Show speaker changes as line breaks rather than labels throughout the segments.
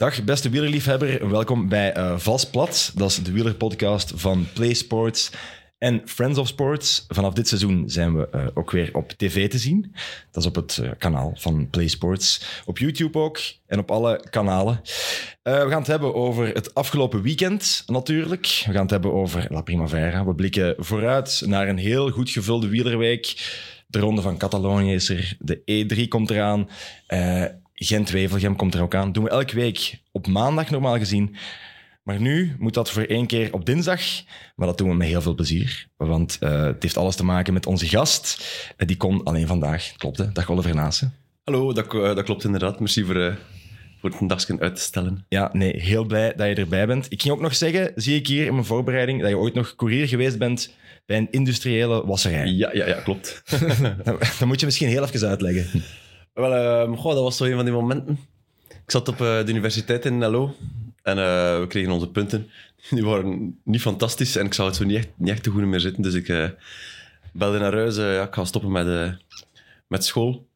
Dag beste wielerliefhebber, welkom bij uh, Vals Plat. Dat is de wielerpodcast van Play Sports en Friends of Sports. Vanaf dit seizoen zijn we uh, ook weer op tv te zien. Dat is op het uh, kanaal van Play Sports. Op YouTube ook en op alle kanalen. we gaan het hebben over het afgelopen weekend natuurlijk. We gaan het hebben over La Primavera. We blikken vooruit naar een heel goed gevulde wielerweek. De Ronde van Catalonië is er. De E3 komt eraan. Gent-Wevelgem komt er ook aan. doen we elke week op maandag normaal gezien. Maar nu moet dat voor één keer op dinsdag. Maar dat doen we met heel veel plezier. Want uh, het heeft alles te maken met onze gast. Uh, die kon alleen vandaag. Klopt, hè? Dag Oliver Naassen.
Hallo, dat, uh, dat klopt inderdaad. Merci voor, voor het een dagje uit te stellen.
Ja, nee, heel blij dat je erbij bent. Ik ging ook nog zeggen, zie ik hier in mijn voorbereiding, dat je ooit nog courier geweest bent bij een industriële wasserij.
Ja, ja, ja klopt.
dat moet je misschien heel even uitleggen.
Wel, goh, dat was zo een van die momenten. Ik zat op uh, de universiteit in LO en uh, we kregen onze punten. Die waren niet fantastisch en ik zou het zo niet echt, niet echt te goed meer zitten. Dus ik uh, belde naar huis, ja, ik ga stoppen met, met school.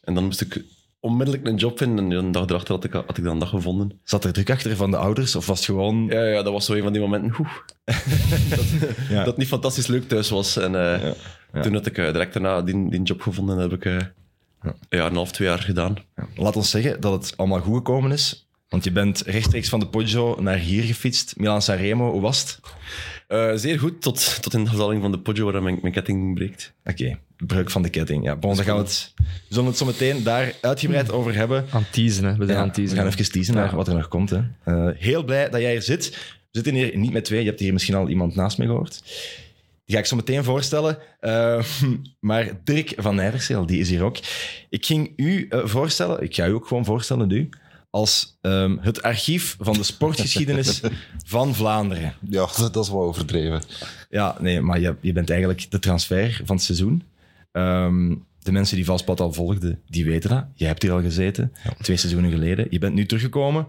En dan moest ik onmiddellijk een job vinden. En een dag erachter had ik, had ik dan een dag gevonden.
Zat er druk achter van de ouders? Of was het gewoon...
Ja, ja dat was zo een van die momenten oeh, dat, ja. dat niet fantastisch leuk thuis was. En ja. Ja. toen had ik direct daarna die, die job gevonden en heb ik ja. ja, een half, twee jaar gedaan.
Ja. Laat ons zeggen dat het allemaal goed gekomen is. Want je bent rechtstreeks van de Poggio naar hier gefietst. Milan Sanremo, hoe was het?
Uh, zeer goed, tot, tot in de afdaling van de Poggio waar mijn, mijn ketting breekt.
Oké, okay. breuk van de ketting. Ja, bon, dan gaan we het, we zullen het zo meteen daar uitgebreid over hebben.
Aan teasen, hè. We zijn ja, aan teasen.
We gaan even teasen naar wat er nog komt. Hè. Uh, heel blij dat jij hier zit. We zitten hier niet met twee. Je hebt hier misschien al iemand naast me gehoord. Die ga ik zo meteen voorstellen. Uh, maar Dirk van Nijverseel, die is hier ook. Ik ging u uh, voorstellen, ik ga u ook gewoon voorstellen, u, als um, het archief van de sportgeschiedenis van Vlaanderen.
Ja, dat is wel overdreven.
Ja, nee, maar je, je bent eigenlijk de transfer van het seizoen. Um, de mensen die Valsplat al volgden, die weten dat. Jij hebt hier al gezeten, ja. twee seizoenen geleden. Je bent nu teruggekomen.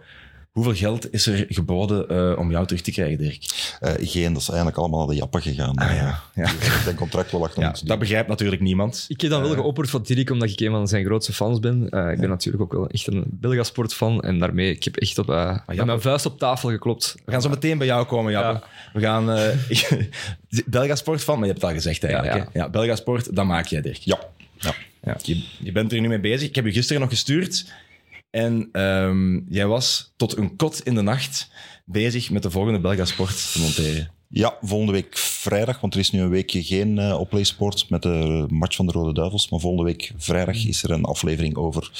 Hoeveel geld is er geboden uh, om jou terug te krijgen, Dirk?
Uh, geen, dat is eigenlijk allemaal naar de jappen gegaan.
Ah, ja. ja.
Zijn contract wel achter
ja, Dat begrijpt natuurlijk niemand.
Ik heb dan wel uh, geopperd voor Dirk, omdat ik een van zijn grootste fans ben. ik ben ja. natuurlijk ook wel echt een Belgasport fan. En daarmee, ik heb echt op, ah, met mijn vuist op tafel geklopt.
We gaan zo meteen bij jou komen, Jappe. We gaan... Belgasport fan, maar je hebt het al gezegd eigenlijk. Ja, ja. Belgasport, dat maak jij, Dirk.
Ja. ja.
ja. Je, je bent er nu mee bezig. Ik heb je gisteren nog gestuurd en um, jij was tot een kot in de nacht bezig met de volgende Belga Sport te monteren.
Ja, volgende week vrijdag, want er is nu een weekje geen uh, op Sport met de match van de Rode Duivels. Maar volgende week vrijdag is er een aflevering over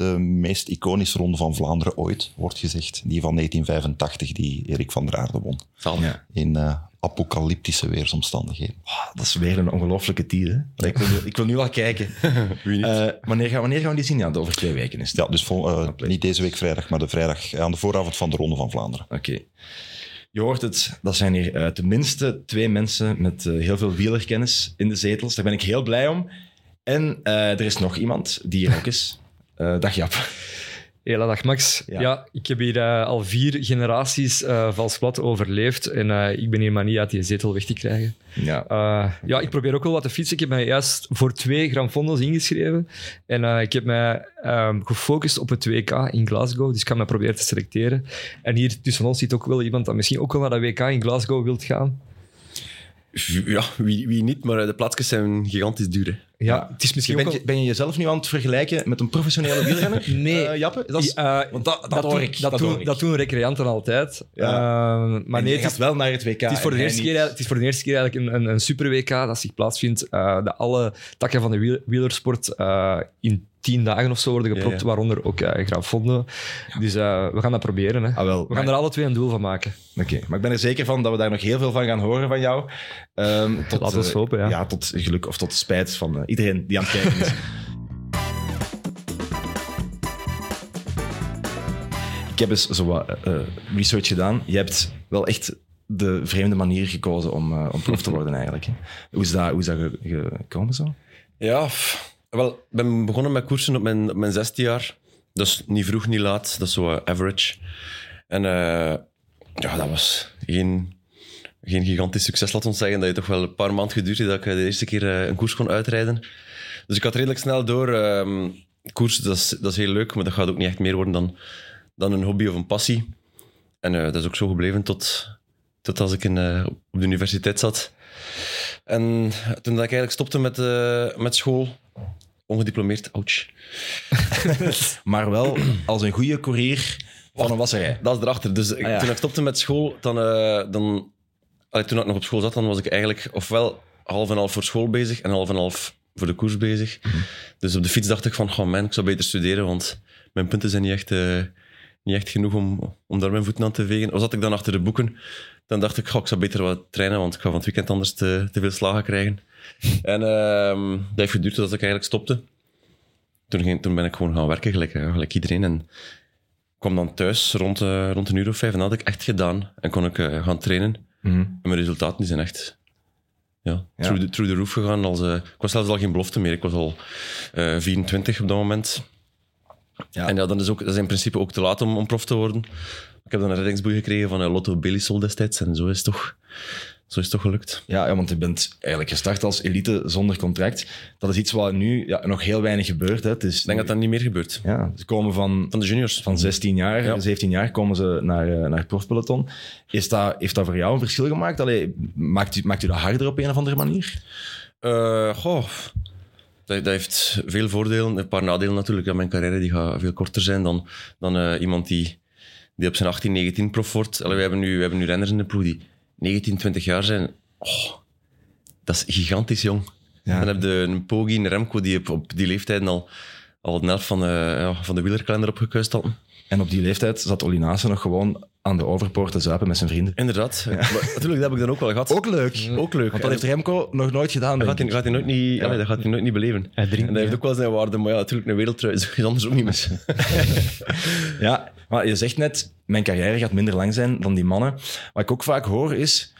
de meest iconische ronde van Vlaanderen ooit, wordt gezegd. Die van 1985, die Erik van der Aarde won.
Ja.
In uh, apocalyptische weersomstandigheden.
Oh, dat is weer een ongelofelijke titel. Ik, wil, ik wil nu al kijken.
Wie niet? Uh,
wanneer, gaan, wanneer gaan we die zien? Ja, over twee weken is het.
Ja, dus vol, uh, niet deze week vrijdag, maar de vrijdag aan de vooravond van de Ronde van Vlaanderen.
Oké. Okay. Je hoort het, dat zijn hier uh, tenminste twee mensen met heel veel wielerkennis in de zetels. Daar ben ik heel blij om. En er is nog iemand die hier ook is. Dag Jap.
Hela dag Max. Ja. ja ik heb hier uh, al vier generaties uh, vals plat overleefd en uh, ik ben hier maar niet uit die zetel weg te krijgen.
Ja.
ja, ik probeer ook wel wat te fietsen. Ik heb mij juist voor twee Gran Fondo's ingeschreven en ik heb mij um, gefocust op het WK in Glasgow, dus ik ga me proberen te selecteren. En hier tussen ons zit ook wel iemand dat misschien ook wel naar dat WK in Glasgow wilt gaan.
Ja, wie, wie niet, maar de plaatsjes zijn gigantisch duur.
Ja, het is misschien ben, je, ben je jezelf nu aan het vergelijken met een professionele wielrenner?
nee.
Uh, Jappe? Dat, is, uh, want dat, dat, dat, hoor ik.
Dat, dat, doen, dat doen recreanten altijd.
Ja. Uh, maar nee, het is wel naar het WK.
Het is voor, de eerste, keer, het is voor de eerste keer eigenlijk een, een, een super WK dat zich plaatsvindt. dat alle takken van de wielersport in tien dagen of zo worden gepropt, ja, ja. waaronder ook uh, Graaf Vonden. Dus uh, we gaan dat proberen. Hè.
Ah, wel,
we gaan er alle twee een doel van maken.
Oké, okay. maar ik ben er zeker van dat we daar nog heel veel van gaan horen van jou.
Um, tot, Laten we uh, hopen, ja.
ja. Tot geluk of tot spijt van iedereen die aan het kijken is. ik heb eens zo wat research gedaan. Je hebt wel echt de vreemde manier gekozen om, om prof te worden eigenlijk. Hè. Hoe is dat, hoe is dat gekomen zo?
Ja, wel, ik ben begonnen met koersen op mijn, op mijn zesde jaar. Dus niet vroeg, niet laat. Dat is zo uh, average. En uh, ja, dat was geen, geen gigantisch succes, laat ons zeggen. Dat je toch wel een paar maanden geduurd dat ik de eerste keer uh, een koers kon uitrijden. Dus ik had redelijk snel door... Um, koers, dat is, dat is heel leuk, maar dat gaat ook niet echt meer worden dan, dan een hobby of een passie. En eh, dat is ook zo gebleven tot, tot als ik in, eh, op de universiteit zat. En toen dat ik eigenlijk stopte met, eh, met school, ongediplomeerd, ouch.
Maar wel als een goede courier van een wasserij.
Dat is erachter. Dus ik-
Ah, ja.
toen ik stopte met school, dan, eh, dan allee, toen ik nog op school zat, dan was ik eigenlijk ofwel half en half voor school bezig en half en half voor de koers bezig. Dus op de fiets dacht ik van, oh man, ik zou beter studeren, want mijn punten zijn niet echt, eh, niet echt genoeg om, om daar mijn voeten aan te vegen. Of zat ik dan achter de boeken, dan dacht ik, goh, ik zou beter wat trainen, want ik ga van het weekend anders te, te veel slagen krijgen. En ehm, dat heeft geduurd totdat ik eigenlijk stopte. Toen, ging, toen ben ik gewoon gaan werken, gelijk, eh, gelijk iedereen. En kwam dan thuis rond, eh, rond een uur of vijf en dat had ik echt gedaan. En kon ik eh, gaan trainen.
Mhm.
En mijn resultaten die zijn echt ja,
Ja.
Through, the, through the roof gegaan. Als, ik was zelfs al geen belofte meer. Ik was al eh 24 op dat moment.
Ja.
En ja, dan is ook, dat is in principe ook te laat om, om prof te worden. Ik heb dan een reddingsboei gekregen van Lotto Belisol destijds. En zo is het toch, zo is het toch gelukt.
Ja, ja, want je bent eigenlijk gestart als elite zonder contract. Dat is iets wat nu ja, nog heel weinig gebeurt. Hè. Het is
Ik denk dat dat niet meer gebeurt.
Ja, ze komen van,
Van de juniors.
van 16 jaar,
Ja.
17 jaar komen ze naar, eh, naar het profpeloton. Is dat, heeft dat voor jou een verschil gemaakt? Allee, maakt, u, maakt u dat harder op een of andere manier?
Eh, goh, dat, dat heeft veel voordelen, een paar nadelen natuurlijk. Ja, mijn carrière die gaat veel korter zijn dan, dan eh, iemand die, die op zijn 18, 19 prof wordt. Allee, we, hebben nu, we hebben nu renners in de ploeg die 19, 20 jaar zijn. Oh, dat is gigantisch jong.
Ja.
Dan heb je een Poggi, een Remco die op, op die leeftijd al, al de helft van, de ja, van de wielerkalender opgekuist hadden.
En op die leeftijd zat Olinace nog gewoon aan de overpoort te zuipen met zijn vrienden.
Inderdaad. Maar natuurlijk, dat heb ik dan ook wel gehad.
Ook leuk.
Ook leuk.
Want dat heeft Remco nog nooit gedaan.
Dat gaat hij,
ik.
gaat hij nooit niet, allee, dat gaat hij nooit niet beleven.
Hij drinkt
en dat heeft ook wel zijn waarde, maar ja, natuurlijk, een wereldtrui is is anders ook niet mis.
Ja, maar je zegt net, mijn carrière gaat minder lang zijn dan die mannen. Wat ik ook vaak hoor is,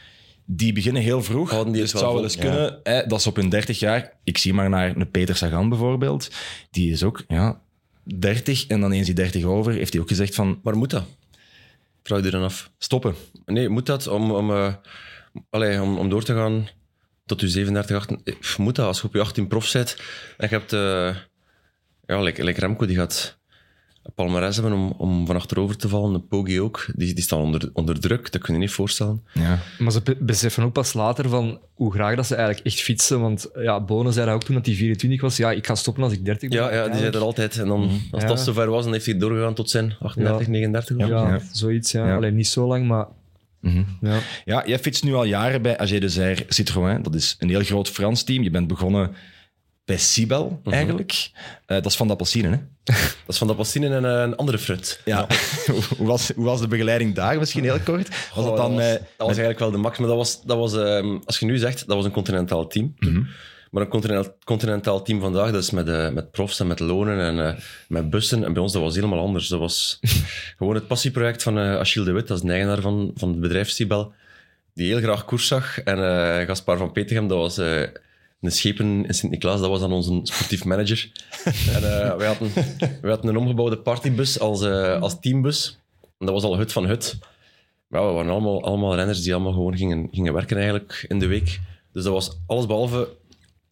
die beginnen heel vroeg.
Houden die
dus
het
zou wel eens kunnen hè, dat ze op hun 30 jaar... Ik zie maar naar een Peter Sagan bijvoorbeeld. Die is ook ja, 30 en dan eens die 30 over heeft hij ook gezegd van
Maar moet dat? Vraag je er dan af.
stoppen.
Nee, moet dat om, om, allee, om, om door te gaan tot je 37, 18? eh, Moet dat? Als je op je 18 prof bent en je hebt... eh ja, like Remco, die gaat een palmarès hebben om, om van achterover te vallen. De Poggi ook. Die, die staan onder, onder druk, dat kun je niet voorstellen.
Ja.
Maar ze be- beseffen ook pas later van hoe graag dat ze eigenlijk echt fietsen. Want ja, Bonen zei dat ook toen dat hij 24 was. Ja, ik ga stoppen als ik 30 ben.
Ja, ja die zei dat altijd. En dan, als
Ja.
dat zover was, dan heeft hij doorgegaan tot zijn 38,
Ja.
39. of zo.
Ja,
Ja.
zoiets. Ja.
Ja.
Alleen niet zo lang, maar...
Mhm.
Ja.
ja, jij fietst nu al jaren bij AG Desert Citroën. Dat is een heel groot Frans team. Je bent begonnen bij Sibel eigenlijk. Eh, dat is van de Appelsine, hè?
Dat is van de en eh, een andere fruit.
Ja. hoe, was, hoe was de begeleiding daar? Misschien heel kort. Was
Oh,
dat dan...
was,
eh,
dat was eigenlijk wel de max. Maar dat was, dat was ehm, als je nu zegt, dat was een continentaal team.
Mhm.
Maar een continentaal, continentaal team vandaag, dat is met, met profs en met lonen en met bussen. En bij ons, dat was helemaal anders. Dat was gewoon het passieproject van eh Achille de Wit, dat is de eigenaar van, van het bedrijf Sibel, die heel graag koers zag. En Gaspar van Petegem, dat was... een schepen in Sint-Niklaas, dat was dan onze sportief manager. en eh, wij, hadden, wij hadden een omgebouwde partybus als, eh, als teambus. En dat was al hut van hut. Maar ja, we waren allemaal, allemaal renners die allemaal gewoon gingen, gingen werken eigenlijk in de week. Dus dat was alles behalve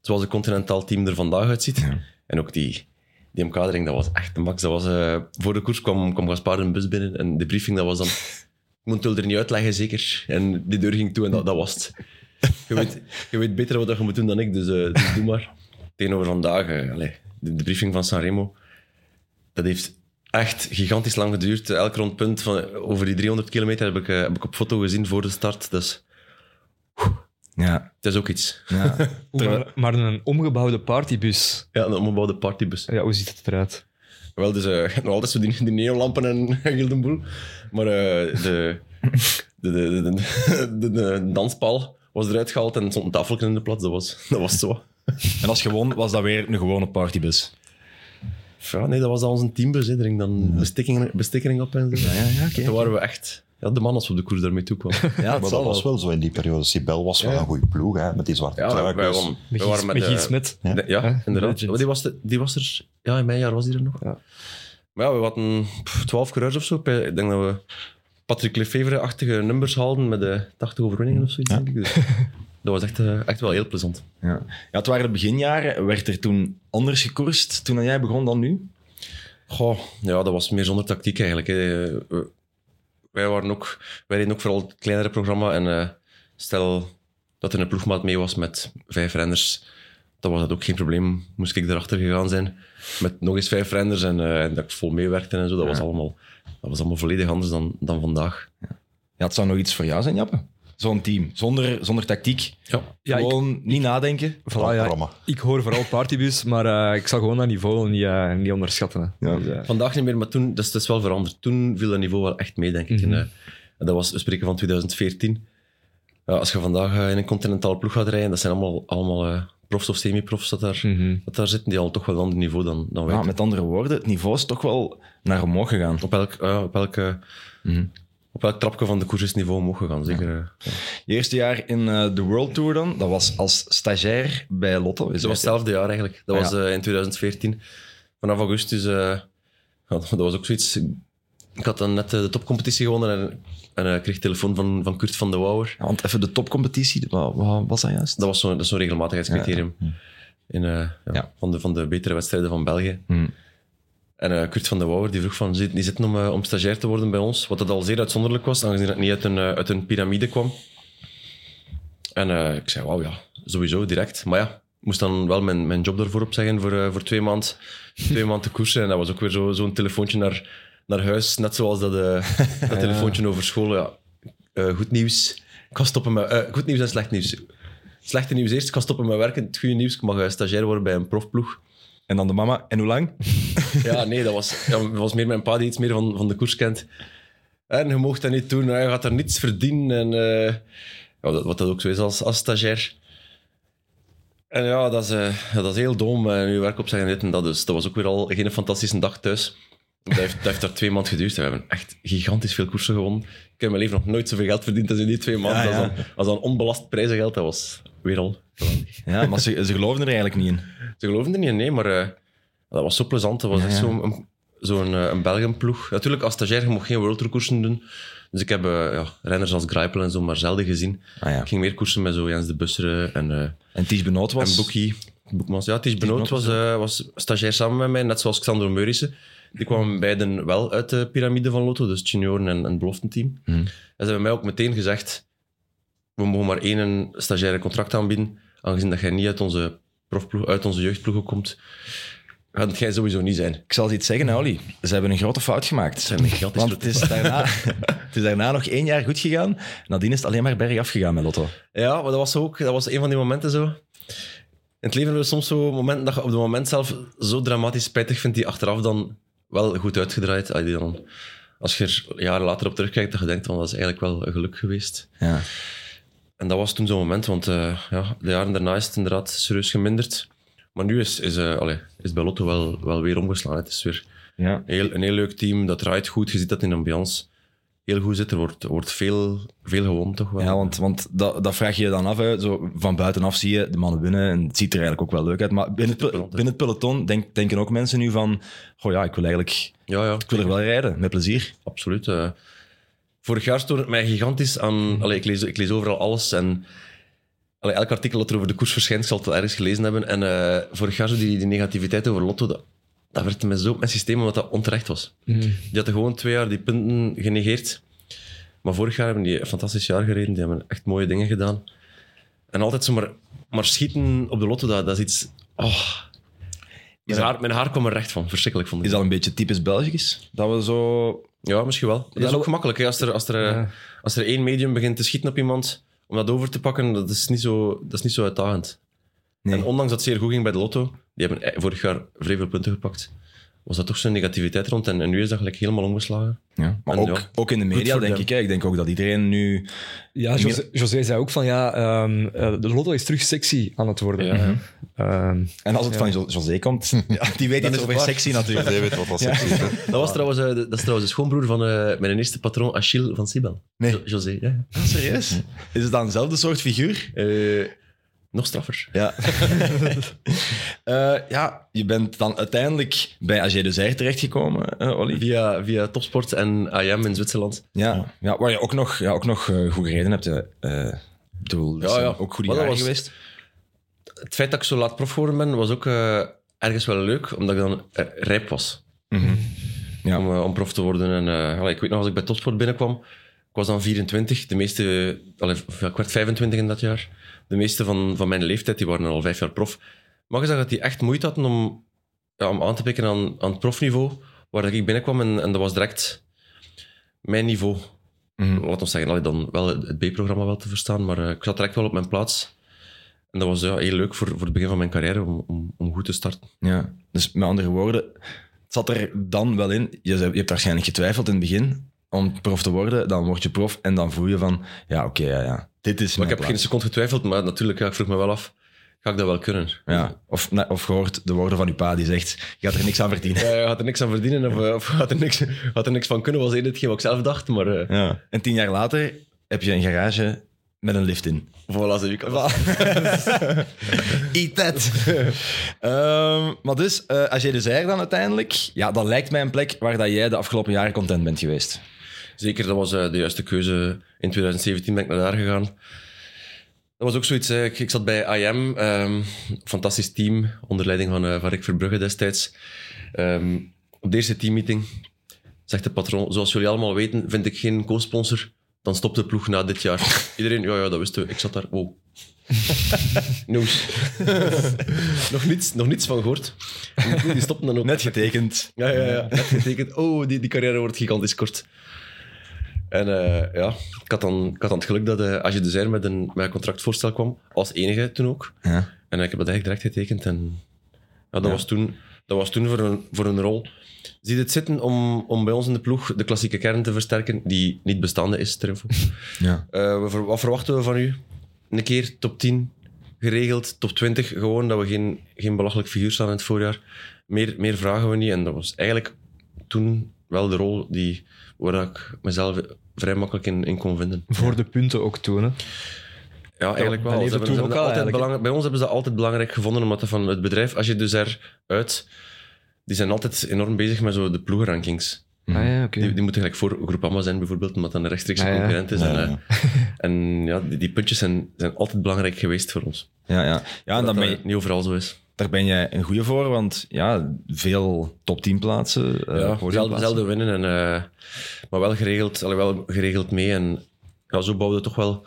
zoals het continentaal team er vandaag uitziet. En ook die, die omkadering, dat was echt de max. Dat was, eh, voor de koers kwam, kwam Gaspar een bus binnen en de briefing, dat was dan... Ik moet het er niet uitleggen, zeker. En die deur ging toe en dat, dat was het. Je weet, je weet beter wat je moet doen dan ik, dus, eh, dus doe maar. Tegenover vandaag, eh, allee, de, de briefing van Sanremo, dat heeft echt gigantisch lang geduurd. Elk rondpunt van, over die 300 kilometer heb ik, eh, heb ik op foto gezien voor de start. Dus
ja,
het is ook iets.
ja.
Maar, maar een omgebouwde partybus.
Ja, een omgebouwde partybus.
Ja, hoe ziet het eruit?
Wel, dus uh, nog altijd zo die, die neonlampen en gildenboel. Maar eh, de, de, de, de, de, de danspaal was eruit gehaald en stond een tafeltje in de plaats. Dat was, dat was zo.
En als gewoon was dat weer een gewone partybus.
Ja, nee, dat was dan onze teambus. Hè. Er ging dan bestikkering, bestikkering op en zo.
Ja, ja, oké.
Toen waren we echt... Ja, de man als we op de koers daarmee toe kwam.
Ja,
Maar dat was
wel.
zo in die periode. Sibel was wel
Ja.
een goede ploeg, hè, met die zwarte
Ja, wij, waren-
Met
wij waren
Gies,
met... eh,
Smet.
Ja.
ja, inderdaad. Die was, de- die was er... Ja, in mijn jaar was die er nog.
Ja.
Maar ja, we hadden 12 coureurs of zo. Ik denk dat we Patrick Lefevre-achtige nummers haalden met de 80 overwinningen of zoiets, denk ik. Dus dat was echt, eh, echt wel heel plezant.
Ja. ja, het waren de beginjaren. Werd er toen anders gekoerst toen jij begon dan nu?
Goh, ja, dat was meer zonder tactiek eigenlijk. Hè. Wij, waren ook, wij reden ook vooral het kleinere programma. En eh, stel dat er een ploegmaat mee was met vijf renners, dan was dat ook geen probleem. Moest ik erachter gegaan zijn met nog eens vijf renners en, eh, en dat ik vol meewerkte en zo. Dat, was, allemaal, dat was allemaal volledig anders dan, dan vandaag.
Ja, het zou nog iets voor jou zijn, Jappe. Zo'n team, zonder, zonder tactiek.
Ja,
Ja, ik-
Gewoon niet nadenken.
Voilà, ja, ik hoor vooral partybus, maar eh, ik zal gewoon dat niveau niet, eh, niet onderschatten. hè.
Ja.
Dus, eh,
Vandaag niet meer, maar toen, dat is, dat is wel veranderd. Toen viel dat niveau wel echt mee, denk ik.
Mhm.
En, eh, en dat was, we spreken van 2014. Ja, als je vandaag in een continentaal ploeg gaat rijden, dat zijn allemaal, allemaal eh, profs of semi-profs dat daar,
mhm.
dat daar zitten, die al toch wel een ander niveau dan, dan wij.
Ja, met andere woorden, het niveau is toch wel naar omhoog gegaan.
Op elk, ja, op, elke,
Mhm.
op elk trapje van de koers is het niveau omhoog gegaan, zeker.
Je eerste jaar in eh, de World Tour dan, dat was als stagiair bij Lotto.
Dat was hetzelfde jaar eigenlijk. Dat
Ah,
was eh, in 2014. Vanaf augustus, eh, dat was ook zoiets. Ik had dan net eh, de topcompetitie gewonnen en, en eh, kreeg telefoon van, van Kurt van de Wouwer.
Ja, want even de topcompetitie, wat, wat was dat juist?
Dat was zo'n dat zo'n regelmatigheidscriterium in, eh, ja,
Ja.
Van, de, van de betere wedstrijden van België.
Hmm.
En Kurt van de Wouwer die vroeg van, zit- die zitten om, om stagiair te worden bij ons, wat dat al zeer uitzonderlijk was, aangezien het niet uit een, uit een piramide kwam. En ik zei, wauw, ja, sowieso, direct. Maar ja, ik moest dan wel mijn, mijn job daarvoor opzeggen voor, voor twee maanden twee maand te koersen. En dat was ook weer zo- zo'n telefoontje naar, naar huis, net zoals dat, eh, dat telefoontje over school. Ja. Eh, goed nieuws, ik ga stoppen met... eh, goed nieuws en slecht nieuws. Slechte nieuws eerst, ik ga stoppen met werken. Het goede nieuws, ik mag stagiair worden bij een profploeg.
En dan de mama. En hoe lang?
Ja, nee, dat was, ja, dat was meer mijn pa die iets meer van, van de koers kent. En je mocht dat niet doen, je gaat er niets verdienen. En, ja, dat, wat dat ook zo is als, als stagiair. En ja, dat is, dat is heel dom. En je werk opzeggen en dit en dat. Dus dat was ook weer al geen fantastische dag thuis. Dat heeft, dat heeft daar twee maanden geduurd. We hebben echt gigantisch veel koersen gewonnen. Ik heb in mijn leven nog nooit zoveel geld verdiend als in die twee maanden.
Ja, ja.
Dat, is dan, dan onbelast prijzengeld. Dat was weer al geweldig.
Ja, maar ze, ze geloofden er eigenlijk niet in.
Ze geloofden er niet in, nee, maar eh, dat was zo plezant. Dat was echt zo'n een, zo'n, eh, een Belgian-ploeg. Natuurlijk, als stagiair, je mocht geen World Tour koersen doen. Dus ik heb eh, ja, renners als Greipel en zo maar zelden gezien.
Ah, ja.
Ik ging meer koersen met zo Jens de Busseren en, eh
En Ties Benoot was...
en Boekie. Boekmans. Ja, Ties Benoot
Benoot
was, was stagiair samen met mij, net zoals Xander Meurissen. Die kwamen beiden wel uit de piramide van Lotto, dus het junioren- en, en het beloftenteam.
Mhm.
En ze hebben mij ook meteen gezegd, we mogen maar één stagiaire contract aanbieden, aangezien dat jij niet uit onze, profploeg, uit onze jeugdploegen komt. Gaat jij sowieso niet zijn.
Ik zal je iets zeggen, Olly. Ze hebben een grote fout gemaakt.
een
Want het is, daarna, het is daarna nog één jaar goed gegaan. Nadien is het alleen maar bergaf gegaan met Lotto.
Ja, maar dat was ook dat was een van die momenten zo. In het leven hebben we soms zo momenten dat je op het moment zelf zo dramatisch spijtig vindt, die achteraf dan wel goed uitgedraaid. Dan, als je er jaren later op terugkijkt, dat je denkt, van, dat is eigenlijk wel een geluk geweest.
Ja.
En dat was toen zo'n moment, want eh, ja, de jaren daarna is het inderdaad serieus geminderd. Maar nu is, is, eh, allee, is bij Lotto wel, wel weer omgeslagen. Het is weer
Ja.
een heel, een heel leuk team, dat draait goed. Je ziet dat in de ambiance heel goed zit. Er wordt, wordt veel, veel gewonnen, toch wel.
Ja, want, want dat, dat vraag je je dan af. Hè. Zo, van buitenaf zie je de mannen winnen en het ziet er eigenlijk ook wel leuk uit. Maar binnen het, pe- binnen het peloton denk, denken ook mensen nu van... Goh ja, ik wil eigenlijk
ja, ja.
ik wil er wel rijden, met plezier.
absoluut. eh. vorig jaar stoorde het mij gigantisch aan... Allee, ik, lees, ik lees overal alles en... Allee, elk artikel dat er over de koers verschijnt, zal het wel ergens gelezen hebben. En eh, vorig jaar zo die, die negativiteit over Lotto, dat, dat werd me zo mijn systeem, omdat dat onterecht was. Die hadden gewoon twee jaar die punten genegeerd. Maar vorig jaar hebben die een fantastisch jaar gereden. Die hebben echt mooie dingen gedaan. En altijd zo maar, maar schieten op de Lotto, dat, dat is iets... Oh. Mijn, haar, mijn haar kwam er recht van. Verschrikkelijk vond ik.
Is dat een beetje typisch Belgisch? Dat we zo...
Ja, misschien wel. Dat is ook gemakkelijk. Hè? Als, er, als, er,
Ja.
als er één medium begint te schieten op iemand, om dat over te pakken, dat is niet zo, dat is niet zo uitdagend.
Nee.
En ondanks dat het zeer goed ging bij de Lotto, die hebben eh, vorig jaar vrij veel punten gepakt, was dat toch zo'n negativiteit rond. En, en nu is dat gelijk helemaal omgeslagen.
Ja. Maar
En
ook,
ja,
ook in de media, denk
them.
ik. Hè. Ik denk ook dat iedereen nu...
Ja, José, José zei ook van ja, ehm, eh, de Lotto is terug sexy aan het worden.
Ja, ja.
Ehm,
En als het van Jo- José komt, ja, die weet iets over
waar.
sexy natuurlijk.
Jij weet wat dat sexy?
Dat, was trouwens, eh, dat is trouwens de schoonbroer van mijn eerste patroon, Achille van Sibel.
Nee.
Jo- José, ja.
Ah, serieus? Is het dan dezelfde soort figuur?
Nog straffer.
Ja. Eh, ja, je bent dan uiteindelijk bij AG de Zijr terechtgekomen, uh, Olly.
Via, via Topsport en AM in Zwitserland.
Ja, ja, waar je ook nog, ja, ook nog eh, goed gereden hebt. Eh, bedoel, dat
Ja, ja.
ook jaren
was-
geweest.
het feit dat ik zo laat prof geworden ben, was ook ergens wel leuk, omdat ik dan rijp was.
Ja.
om, eh, om prof te worden. En, eh, allee, ik weet nog, als ik bij Topsport binnenkwam, ik was dan 24. De meeste, allee, ja, ik werd 25 in dat jaar. De meeste van, van mijn leeftijd die waren al vijf jaar prof. Mag je zeggen dat die echt moeite hadden om, ja, om aan te pikken aan, aan het profniveau, waar ik binnenkwam. En, en dat was direct mijn niveau.
Mhm.
Laat ons zeggen, allee, dan wel het B-programma wel te verstaan, maar eh, ik zat direct wel op mijn plaats. En dat was ja, heel leuk voor, voor het begin van mijn carrière, om, om, om goed te starten.
Ja, dus met andere woorden, het zat er dan wel in. Je, je hebt waarschijnlijk getwijfeld in het begin om prof te worden. Dan word je prof en dan voel je van, ja, oké, ja, ja, dit is
Maar ik heb
plaats.
geen seconde getwijfeld, maar natuurlijk, ja, ik vroeg me wel af, ga ik dat wel kunnen?
Ja, of, of gehoord de woorden van uw pa die zegt, je gaat er niks aan verdienen.
Ja, ja, had er niks aan verdienen of, eh, of had, er niks, er niks van kunnen, was eerder hetgeen wat ik zelf dacht, maar eh
Ja. En tien jaar later heb je een garage met een lift in.
voilà, zie ik.
Eat that. Ehm, maar dus, eh als je dus er dan uiteindelijk, ja, dat lijkt mij een plek waar dat jij de afgelopen jaren content bent geweest.
Zeker, dat was eh, de juiste keuze. In 2017 ben ik naar daar gegaan. Dat was ook zoiets. Ik, ik zat bij IM, ehm, fantastisch team, onder leiding van, eh, van Rick Verbrugge destijds. Ehm, op de eerste teammeeting zegt de patroon, zoals jullie allemaal weten, vind ik geen co-sponsor, dan stopt de ploeg na dit jaar. Iedereen, ja, ja, dat wisten we. Ik zat daar, wow. Nieuws. nog, niets, nog niets van gehoord. Die stopte dan ook.
Net getekend.
Ja, ja, ja. Net getekend. Oh, die, die carrière wordt gigantisch kort. En eh, ja, ik had, dan, ik had dan het geluk dat uh, als je dus met een, met een contractvoorstel kwam, als enige toen ook.
Ja.
En ik heb dat eigenlijk direct getekend. En ja, dat,
Ja.
Was toen, dat was toen voor een, voor een rol. Zie het zitten om, om bij ons in de ploeg de klassieke kern te versterken, die niet bestaande is, ter info.
Ja.
Eh, wat verwachten we van u? Een keer top 10 geregeld, top 20 gewoon, dat we geen, geen belachelijk figuur staan in het voorjaar. Meer, meer vragen we niet. En dat was eigenlijk toen wel de rol die, waar ik mezelf vrij makkelijk in, in kon vinden.
Voor de punten ook toen. Hè.
Ja, eigenlijk wel.
dat
Ze hebben, ze hebben altijd
eigenlijk,
belang- bij ons hebben ze dat altijd belangrijk gevonden, omdat dat van het bedrijf, als je dus eruit... Die zijn altijd enorm bezig met zo de ploegenrankings.
Ah ja, oké.
Die, die moeten gelijk voor Groupama zijn, bijvoorbeeld, omdat dat een rechtstreekse
Ah, ja.
concurrent is.
Ja,
en
ja.
eh, en ja, die, die puntjes zijn, zijn altijd belangrijk geweest voor ons.
Ja, ja. ja en dan
dat
ben je,
dat niet overal zo is.
Daar ben jij een goede voor, want ja, veel top 10 plaatsen. eh,
ja, zelden, zelden winnen, en, eh, maar wel geregeld, wel geregeld mee. En ja, zo bouwden we toch wel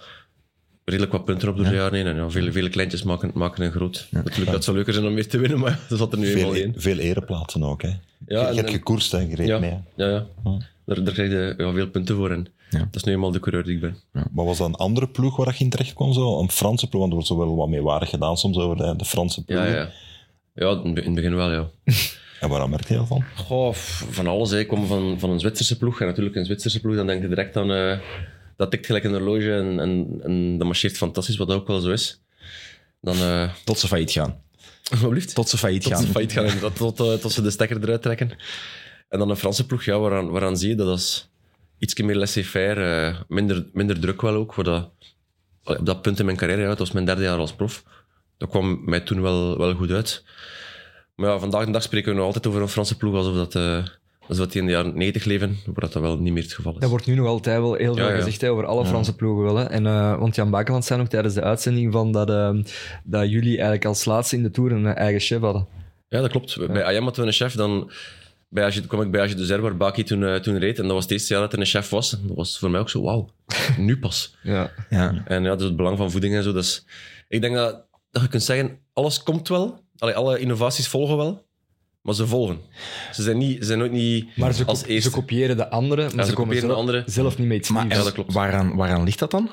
redelijk wat punten op door de jaren heen. En ja, vele, vele kleintjes maken, maken een groot. Natuurlijk, dat zou leuker zijn om meer te winnen, maar er zat er nu eenmaal
Veel,
één.
veel ereplaatsen ook. Hè.
Ja,
je
en-
hebt gekoerst en gereden
Ja,
mee.
ja, ja.
Ja.
Daar, daar krijg je ja, veel punten voor. En
Ja.
dat is nu eenmaal de coureur die ik ben.
Maar was dat een andere ploeg waar je in terecht kwam? Zo? Een Franse ploeg? Want er wordt zo wel wat meewarig gedaan soms over de, de Franse ploeg.
Ja, ja. Ja, in het begin wel, ja.
En waarom merk je dat van?
Goh, van alles. Hè. Ik kom van, van een Zwitserse ploeg. En natuurlijk een Zwitserse ploeg, dan denk je direct aan... eh, dat tikt gelijk een horloge en, en, en dat marcheert fantastisch, wat ook wel zo is. Dan... eh
Tot ze failliet gaan.
wat blieft?
Tot ze failliet
Tot
gaan.
ze failliet gaan, inderdaad. Tot, eh, tot ze de stekker eruit trekken. En dan een Franse ploeg, ja, waaraan, waaraan zie je dat is iets meer laissez-faire, eh, minder, minder druk wel ook. Voor dat, op dat punt in mijn carrière, ja, het was mijn derde jaar als prof. Dat kwam mij toen wel, wel goed uit. Maar ja, vandaag de dag spreken we nog altijd over een Franse ploeg alsof dat, eh alsof die in de jaren 90 leven, waar dat wel niet meer het geval is.
Dat wordt nu nog altijd wel heel veel
Ja, ja.
gezegd hè, over alle Franse ploegen wel. Hè. En, eh, want Jan Bakeland zei nog tijdens de uitzending van dat, eh, dat jullie eigenlijk als laatste in de Tour een eigen chef hadden.
Ja, dat klopt. Bij IAM hadden we een chef, dan bij AG, kwam ik bij AG de Zer, waar Baki toen, eh, toen reed. En dat was het eerste jaar dat er een chef was. Dat was voor mij ook zo, wauw, nu pas.
Ja.
Ja.
En ja, dus het belang van voeding en zo. Dus ik denk dat, dat je kunt zeggen, alles komt wel. Allee, alle innovaties volgen wel. Maar ze volgen. Ze zijn, niet, ze zijn nooit niet
Maar ze,
als eerste.
ze kopiëren de anderen, maar
Ja,
ze,
ze
komen
kopiëren de
zelf,
anderen.
zelf niet mee iets
Maar
nieuws.
Ja, dat klopt.
Waaraan, waaraan ligt dat dan?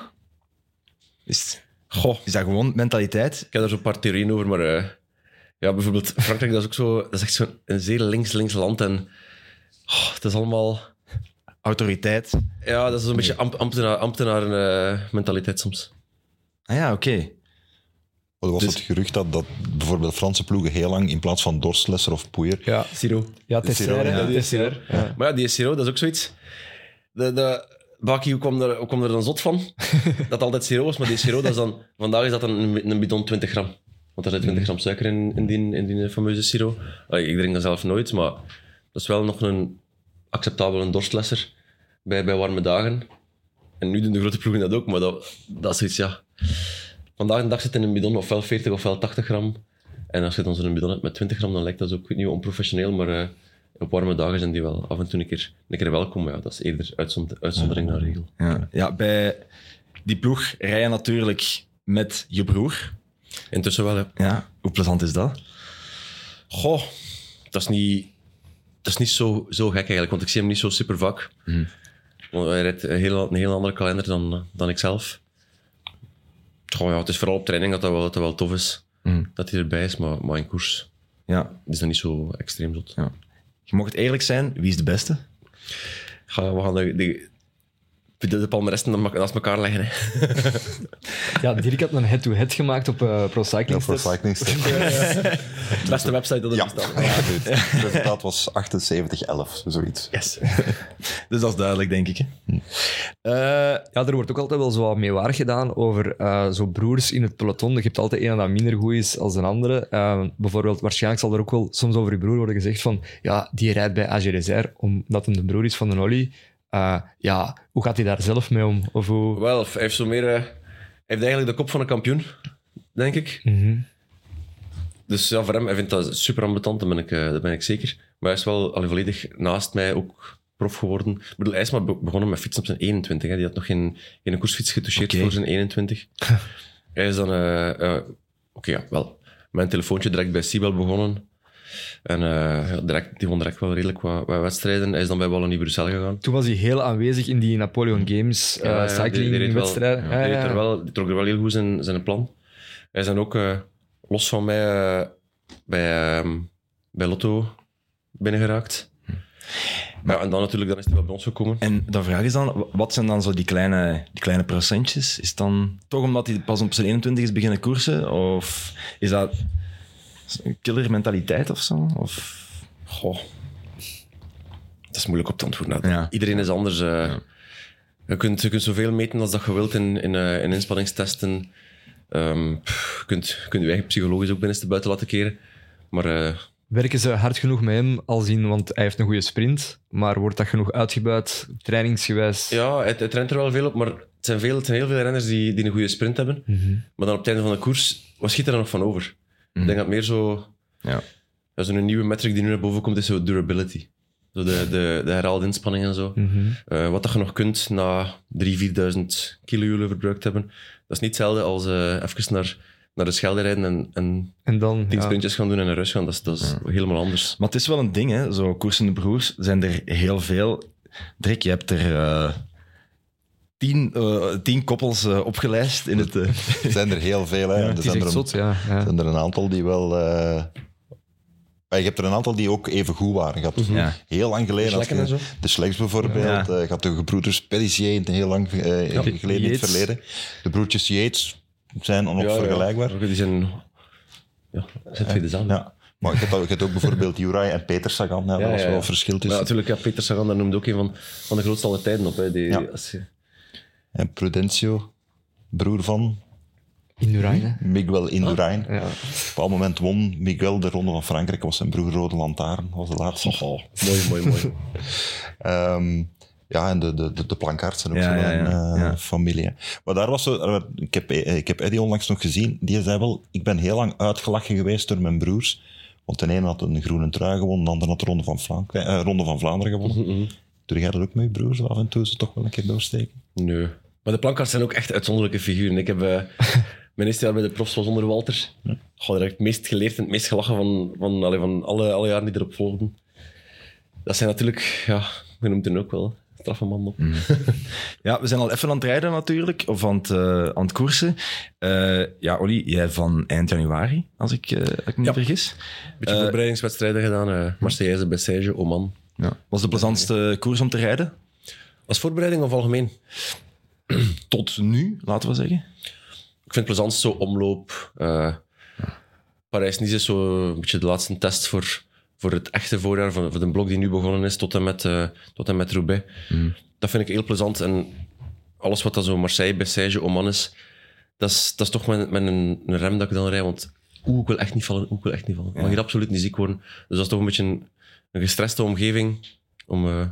Is,
Goh,
is dat gewoon mentaliteit?
ik heb daar zo'n paar theorieën over, maar eh, ja, bijvoorbeeld Frankrijk, dat is ook zo, dat is echt zo'n een zeer links-links land. En oh, het is allemaal...
Autoriteit?
Ja, dat is een beetje amp ambtenaar, ambtenaren-mentaliteit soms.
Ah ja, oké.
Er was
Dus-
het gerucht dat, dat bijvoorbeeld Franse ploegen heel lang in plaats van Dorstlesser of Poeier
Ja,
Siro.
ja
Siro,
Tessera.
ja,
Ja,
die.
Ja.
Maar ja, die Siro, dat is ook zoiets. De, de, Baki, hoe kwam er, hoe kwam er dan zot van? dat altijd Siro was, maar die Siro, dat is dan, vandaag is dat dan een, een bidon 20 gram. Want er zit 20 gram suiker in, in, die, in die fameuze Siro. Ik drink dat zelf nooit, maar dat is wel nog een acceptabele dorstlesser bij, bij warme dagen. En nu doen de grote ploegen dat ook, maar dat, dat is zoiets, ja. Vandaag de dag zit in een bidon ofwel 40 ofwel 80 gram. En als je dan zo'n bidon hebt met 20 gram, dan lijkt dat weet niet, onprofessioneel, maar eh, op warme dagen zijn die wel af en toe een keer, een keer welkom. Ja, dat is eerder uitzond- uitzondering dan regel.
Ja, ja, bij die ploeg rij je natuurlijk met je broer.
Intussen wel, ja.
Ja, hoe plezant is dat?
Goh, dat is niet, dat is niet zo, zo gek eigenlijk, want ik zie hem niet zo super vaak. Want hij rijdt een heel, een heel andere kalender dan, dan ik zelf. Goh, ja, het is vooral op training dat dat wel, dat dat wel tof is.
Mhm.
Dat hij erbij is, maar, maar in koers
Ja,
is dat niet zo extreem zot.
ja. Je mocht eerlijk zijn, wie is de beste?
Ga, we gaan de, de, de, de palmaresten dan naast elkaar leggen. Hè.
Ja, Dirk had een head-to-head gemaakt op eh, Pro
Ja,
Cycling
voor
Stats.
Cycling Stats.
Beste website dat er
Ja,
bestaat.
Het resultaat was 78-11, zoiets.
Yes.
Dus dat is duidelijk, denk ik. Hè? Eh,
Ja, er wordt ook altijd wel zo wat meewaar gedaan over eh, zo broers in het peloton. Je hebt altijd een dat minder goed is als een andere. Bijvoorbeeld, waarschijnlijk zal er ook wel soms over je broer worden gezegd van ja, die rijdt bij AG Reserve omdat hij de broer is van een Olly. Eh, ja, hoe gaat hij daar zelf mee om? Of hoe...
Wel, hij heeft zo meer... eh, hij heeft eigenlijk de kop van een kampioen, denk ik.
Mhm.
Dus ja, voor hem, hij vindt dat super ambetant, dat ben ik, eh, dat ben ik zeker. Maar hij is wel allee, volledig naast mij ook prof geworden. Ik bedoel, hij is maar be- begonnen met fietsen op zijn 21. Hè. Die had nog geen, geen koersfiets getoucheerd
Oké.
voor zijn 21. hij is dan... Oké, ja, wel. Mijn telefoontje direct bij Sibel begonnen. En eh, ja, direct, die won direct wel redelijk wat, wat wedstrijden. Hij is dan bij Wallonie Bruxelles gegaan.
Toen was hij heel aanwezig in die Napoleon Games eh
Ja, die- die wel-
cyclingwedstrijden.
ja,
Ja,
die,
ja.
er die trok er wel heel goed zijn, zijn plan. Hij is dan ook eh, los van mij eh, bij, ehm, bij Lotto binnengeraakt. Maar ja, en dan natuurlijk dan is hij wel bij ons gekomen.
en de vraag is dan, wat zijn dan zo die kleine, die kleine procentjes? Is het dan toch omdat hij pas op zijn 21 is beginnen koersen? Of is dat een killer mentaliteit of zo? Of...
Goh. Dat is moeilijk op te antwoorden.
Ja.
Iedereen is anders. eh. je, kunt, je kunt zoveel meten als dat je wilt in, in, eh, in inspanningstesten. Ehm, pff, je kunt, je kunt je eigen psychologisch ook binnenste buiten laten keren. Maar eh,
Werken ze hard genoeg met hem, als in, want hij heeft een goede sprint, maar wordt dat genoeg uitgebuit, trainingsgewijs?
Ja, het, het rent er wel veel op, maar het zijn, veel, het zijn heel veel renners die, die een goede sprint hebben.
Mhm.
Maar dan op het einde van de koers, wat schiet er dan nog van over? Ik denk dat meer zo...
Ja.
Ja, Zo'n nieuwe metric die nu naar boven komt, is zo durability. Zo de, de, de herhaalde inspanning en zo.
Mhm.
Eh, wat dat je nog kunt na 3.000, 4.000 kilojoule verbruikt hebben. Dat is niet hetzelfde als eh even naar, naar de Schelde rijden en, en
En dan,
tien
ja,
sprintjes gaan doen en naar rust gaan. Dat is, dat is helemaal anders.
Maar het is wel een ding, hè? Zo koersende broers zijn er heel veel. Drek, je hebt er eh, tien, eh, tien koppels eh, opgelijst in het... eh,
Er zijn er heel veel. Hè.
het
er
is
zijn er,
echt
een,
zot, ja. ja.
zijn er een aantal die wel... eh, je hebt er een aantal die ook even goed waren. Je had
Ja.
Heel lang geleden.
Slekken
je. De Sleks bijvoorbeeld.
Ja.
eh, je had de gebroeders Pedissier heel lang eh, geleden in het verleden. De broertjes Yates zijn nog
Ja, ja.
vergelijkbaar.
Die zijn... Ja, zijn tweede zaal.
Ja. Maar je hebt, ook- je hebt ook bijvoorbeeld Juraj en Peter Sagan. Ja,
Ja,
dat was
ja,
wel
ja.
een verschil
Maar
tussen.
natuurlijk, ja, Peter Sagan, daar noemde ook een van, van de grootste aller tijden op. Hè. Die,
Ja.
als je-
En Prudencio, broer van
In Urijn, hè.
Miguel Indurain.
Ja.
Op een bepaald moment won Miguel de Ronde van Frankrijk. was zijn broer Rode Lantaarn. was de laatste.
Mooi, mooi, mooi.
Ehm, ja, en de, de, de, de zijn ook
Ja,
zo
ja,
een
ja,
eh, familie. hè. Maar daar was zo... Ik heb, eh, ik heb Eddie onlangs nog gezien. Die zei wel, ik ben heel lang uitgelachen geweest door mijn broers. Want de ene had een groene trui gewonnen, de andere had de Ronde van, Frankrijk, eh, Ronde van Vlaanderen gewonnen. Doe jij dat ook met je broers? Af en toe ze toch wel een keer doorsteken?
Nee. Maar de plankaards zijn ook echt uitzonderlijke figuren. Ik heb eh, mijn eerste jaar bij de profs was onder Walter. Goh, daar heb ik het meest geleerd en het meest gelachen van, van, allee, van alle, alle jaren die erop volgden. Dat zijn natuurlijk, ja, je noemt hen ook wel, straffe man op.
Ja, we zijn al even aan het rijden natuurlijk, of aan het, eh, aan het koersen. Eh, ja, Olly, jij van eind januari, als ik, eh, als ik me niet
Ja.
vergis.
Beetje
Eh,
voorbereidingswedstrijden gedaan. eh Marseillaise, Bessège, Oman.
Ja. Was de plezantste koers om te rijden?
Als voorbereiding of algemeen?
Tot nu, laten we zeggen.
Ik vind het plezant zo omloop. eh Parijs-Nice is zo een beetje de laatste test voor, voor het echte voorjaar, voor, voor de blok die nu begonnen is, tot en met, eh, tot en met Roubaix. Dat vind ik heel plezant. En alles wat dat zo Marseille, Bessège, Oman is, dat is, dat is toch met, met een, een rem dat ik dan rijd. Want oeh, ik wil echt niet vallen, oeh, ik wil echt niet vallen. Ik mag hier absoluut niet ziek worden. Dus dat is toch een beetje een, een gestreste omgeving om, eh,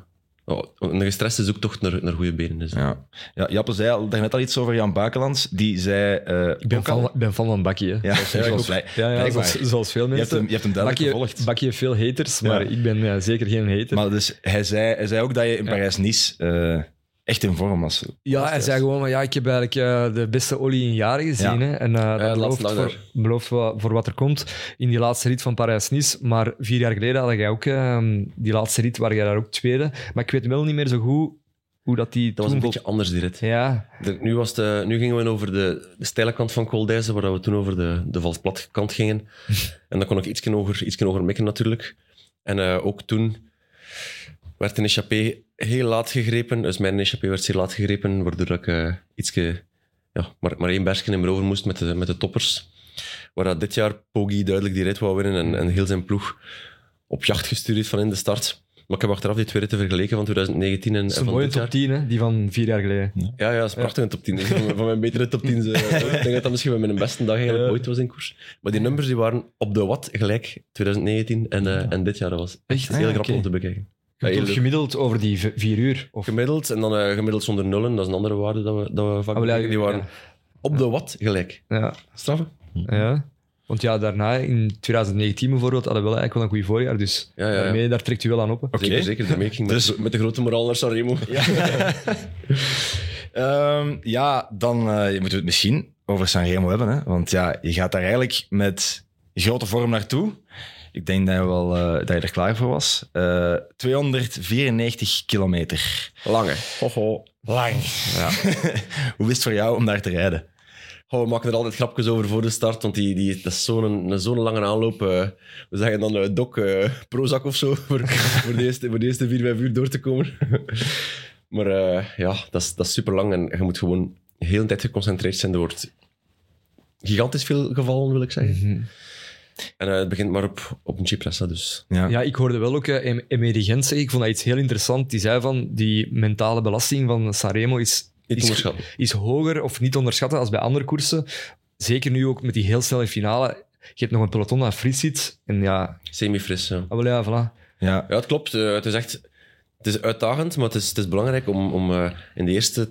oh, een gestreste zoektocht naar, naar goede benen. Dus.
Ja. Ja, Jappe zei al, daarnet al iets over Jan Bakelands. Die zei... eh,
Ik ben fan, fan van Bakkie. hè.
Ja, zoals,
Ja, ja,
blijkbaar.
zoals, zoals veel
Je hebt
mensen.
hem, je hebt hem duidelijk
Bakkie,
gevolgd.
Bakkie heeft veel haters, maar
Ja.
ik ben ja, zeker geen hater.
Maar dus, hij, zei, hij zei ook dat je in
Ja.
Parijs-Nice eh, echt in vorm was.
ja, hij zei gewoon, maar ja, ik heb eigenlijk eh, de beste olie in jaren gezien.
Ja.
Hè, en
de
dat belooft, voor, belooft voor wat er komt in die laatste rit van Parijs-Nice. Maar vier jaar geleden had jij ook ehm, die laatste rit, waar jij daar ook tweede. Maar ik weet wel niet meer zo goed hoe dat die
Dat was een beetje anders, die rit.
Ja,
De- nu, was de, nu gingen we over de, de steile kant van Col waar we toen over de, de valsplat kant gingen. en dan kon ik ietsje hoger, ietsje hoger mikken natuurlijk. En eh, ook toen werd de échappé heel laat gegrepen. Dus mijn échappé werd zeer laat gegrepen, waardoor ik eh ietsje, ja, maar, maar één bergje in mijn over moest met de, met de toppers. Waar dat dit jaar Poggi duidelijk die rit wou winnen en, en heel zijn ploeg op jacht gestuurd heeft van in de start. Maar ik heb achteraf die twee ritten vergeleken van 2019 en,
dat
en
is een
van
mooie
dit jaar.
top 10, hè, die van vier jaar geleden.
Ja, ja, dat is prachtig, een top 10. Dat is Van van mijn betere top 10. Ik denk dat dat misschien wel mijn beste dag eigenlijk
Ja.
ooit was in koers. Maar die nummers die waren op de watt gelijk, 2019 en, eh, en dit jaar. Dat was echt
Ah,
heel
ja,
grappig om te bekijken.
Je
Ja,
bedoelt gemiddeld over die vier uur. Of...
Gemiddeld en dan eh, gemiddeld zonder nullen. Dat is een andere waarde dat we, dat we vaak
Ah, ja.
Die waren
ja.
op de watt gelijk.
Ja,
Straffen?
ja. Want ja, daarna, in 2019 bijvoorbeeld, hadden we wel eigenlijk wel een goed voorjaar. Dus
Ja, ja, ja.
daarmee, daar trekt u wel aan op.
Oké.
Zeker, zeker. De making met,
Dus-
met de grote moraal naar Sanremo.
Ehm, ja, dan eh, moeten we het misschien over Sanremo hebben. Hè? Want ja, je gaat daar eigenlijk met grote vorm naartoe. Ik denk dat je, wel, eh, dat je er klaar voor was. Eh, 294 kilometer.
Lange. Hoho.
Lang. Ja. Hoe is het voor jou om daar te rijden?
Oh, we maken er altijd grapjes over voor de start, want die, die, dat is zo'n een, zo'n lange aanloop. eh, we zeggen dan uh, Doc eh, Prozac of zo, voor, voor, de eerste, voor de eerste vier, vijf uur door te komen. maar eh, ja, dat is, dat is super lang en je moet gewoon heel de tijd geconcentreerd zijn. Er wordt gigantisch veel gevallen, wil ik zeggen. En eh, het begint maar op, op een Cipressa, dus...
Ja.
Ja, ik hoorde wel ook uh, Emery Gent zeggen, ik vond dat iets heel interessant. Die zei van, die mentale belasting van Sanremo is, is, hoger of niet onderschatten als bij andere koersen. Zeker nu ook met die heel snelle finale. Je hebt nog een peloton dat fris zit. En ja,
Semi-fris, ja.
ah, wel ja, voilà.
Ja.
Ja, het klopt. Eh, het is echt het is uitdagend, maar het is, het is belangrijk om, om eh, in de eerste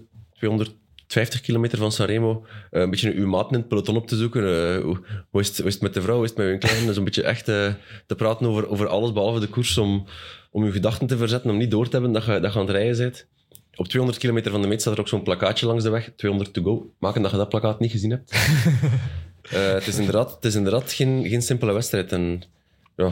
250 kilometer van Sanremo eh, een beetje uw maat in het peloton op te zoeken. Eh, hoe, hoe, is het, hoe is het met de vrouw, hoe is het met uw kleine? Dus een beetje echt eh, te praten over, over alles behalve de koers, om, om uw gedachten te verzetten, om niet door te hebben dat je, dat je aan het rijden bent. Op 200 kilometer van de meet staat er ook zo'n plakkaatje langs de weg. 200 to go. Maken dat je dat plakkaat niet gezien hebt. Het is inderdaad, het is inderdaad geen, geen simpele wedstrijd. En ja,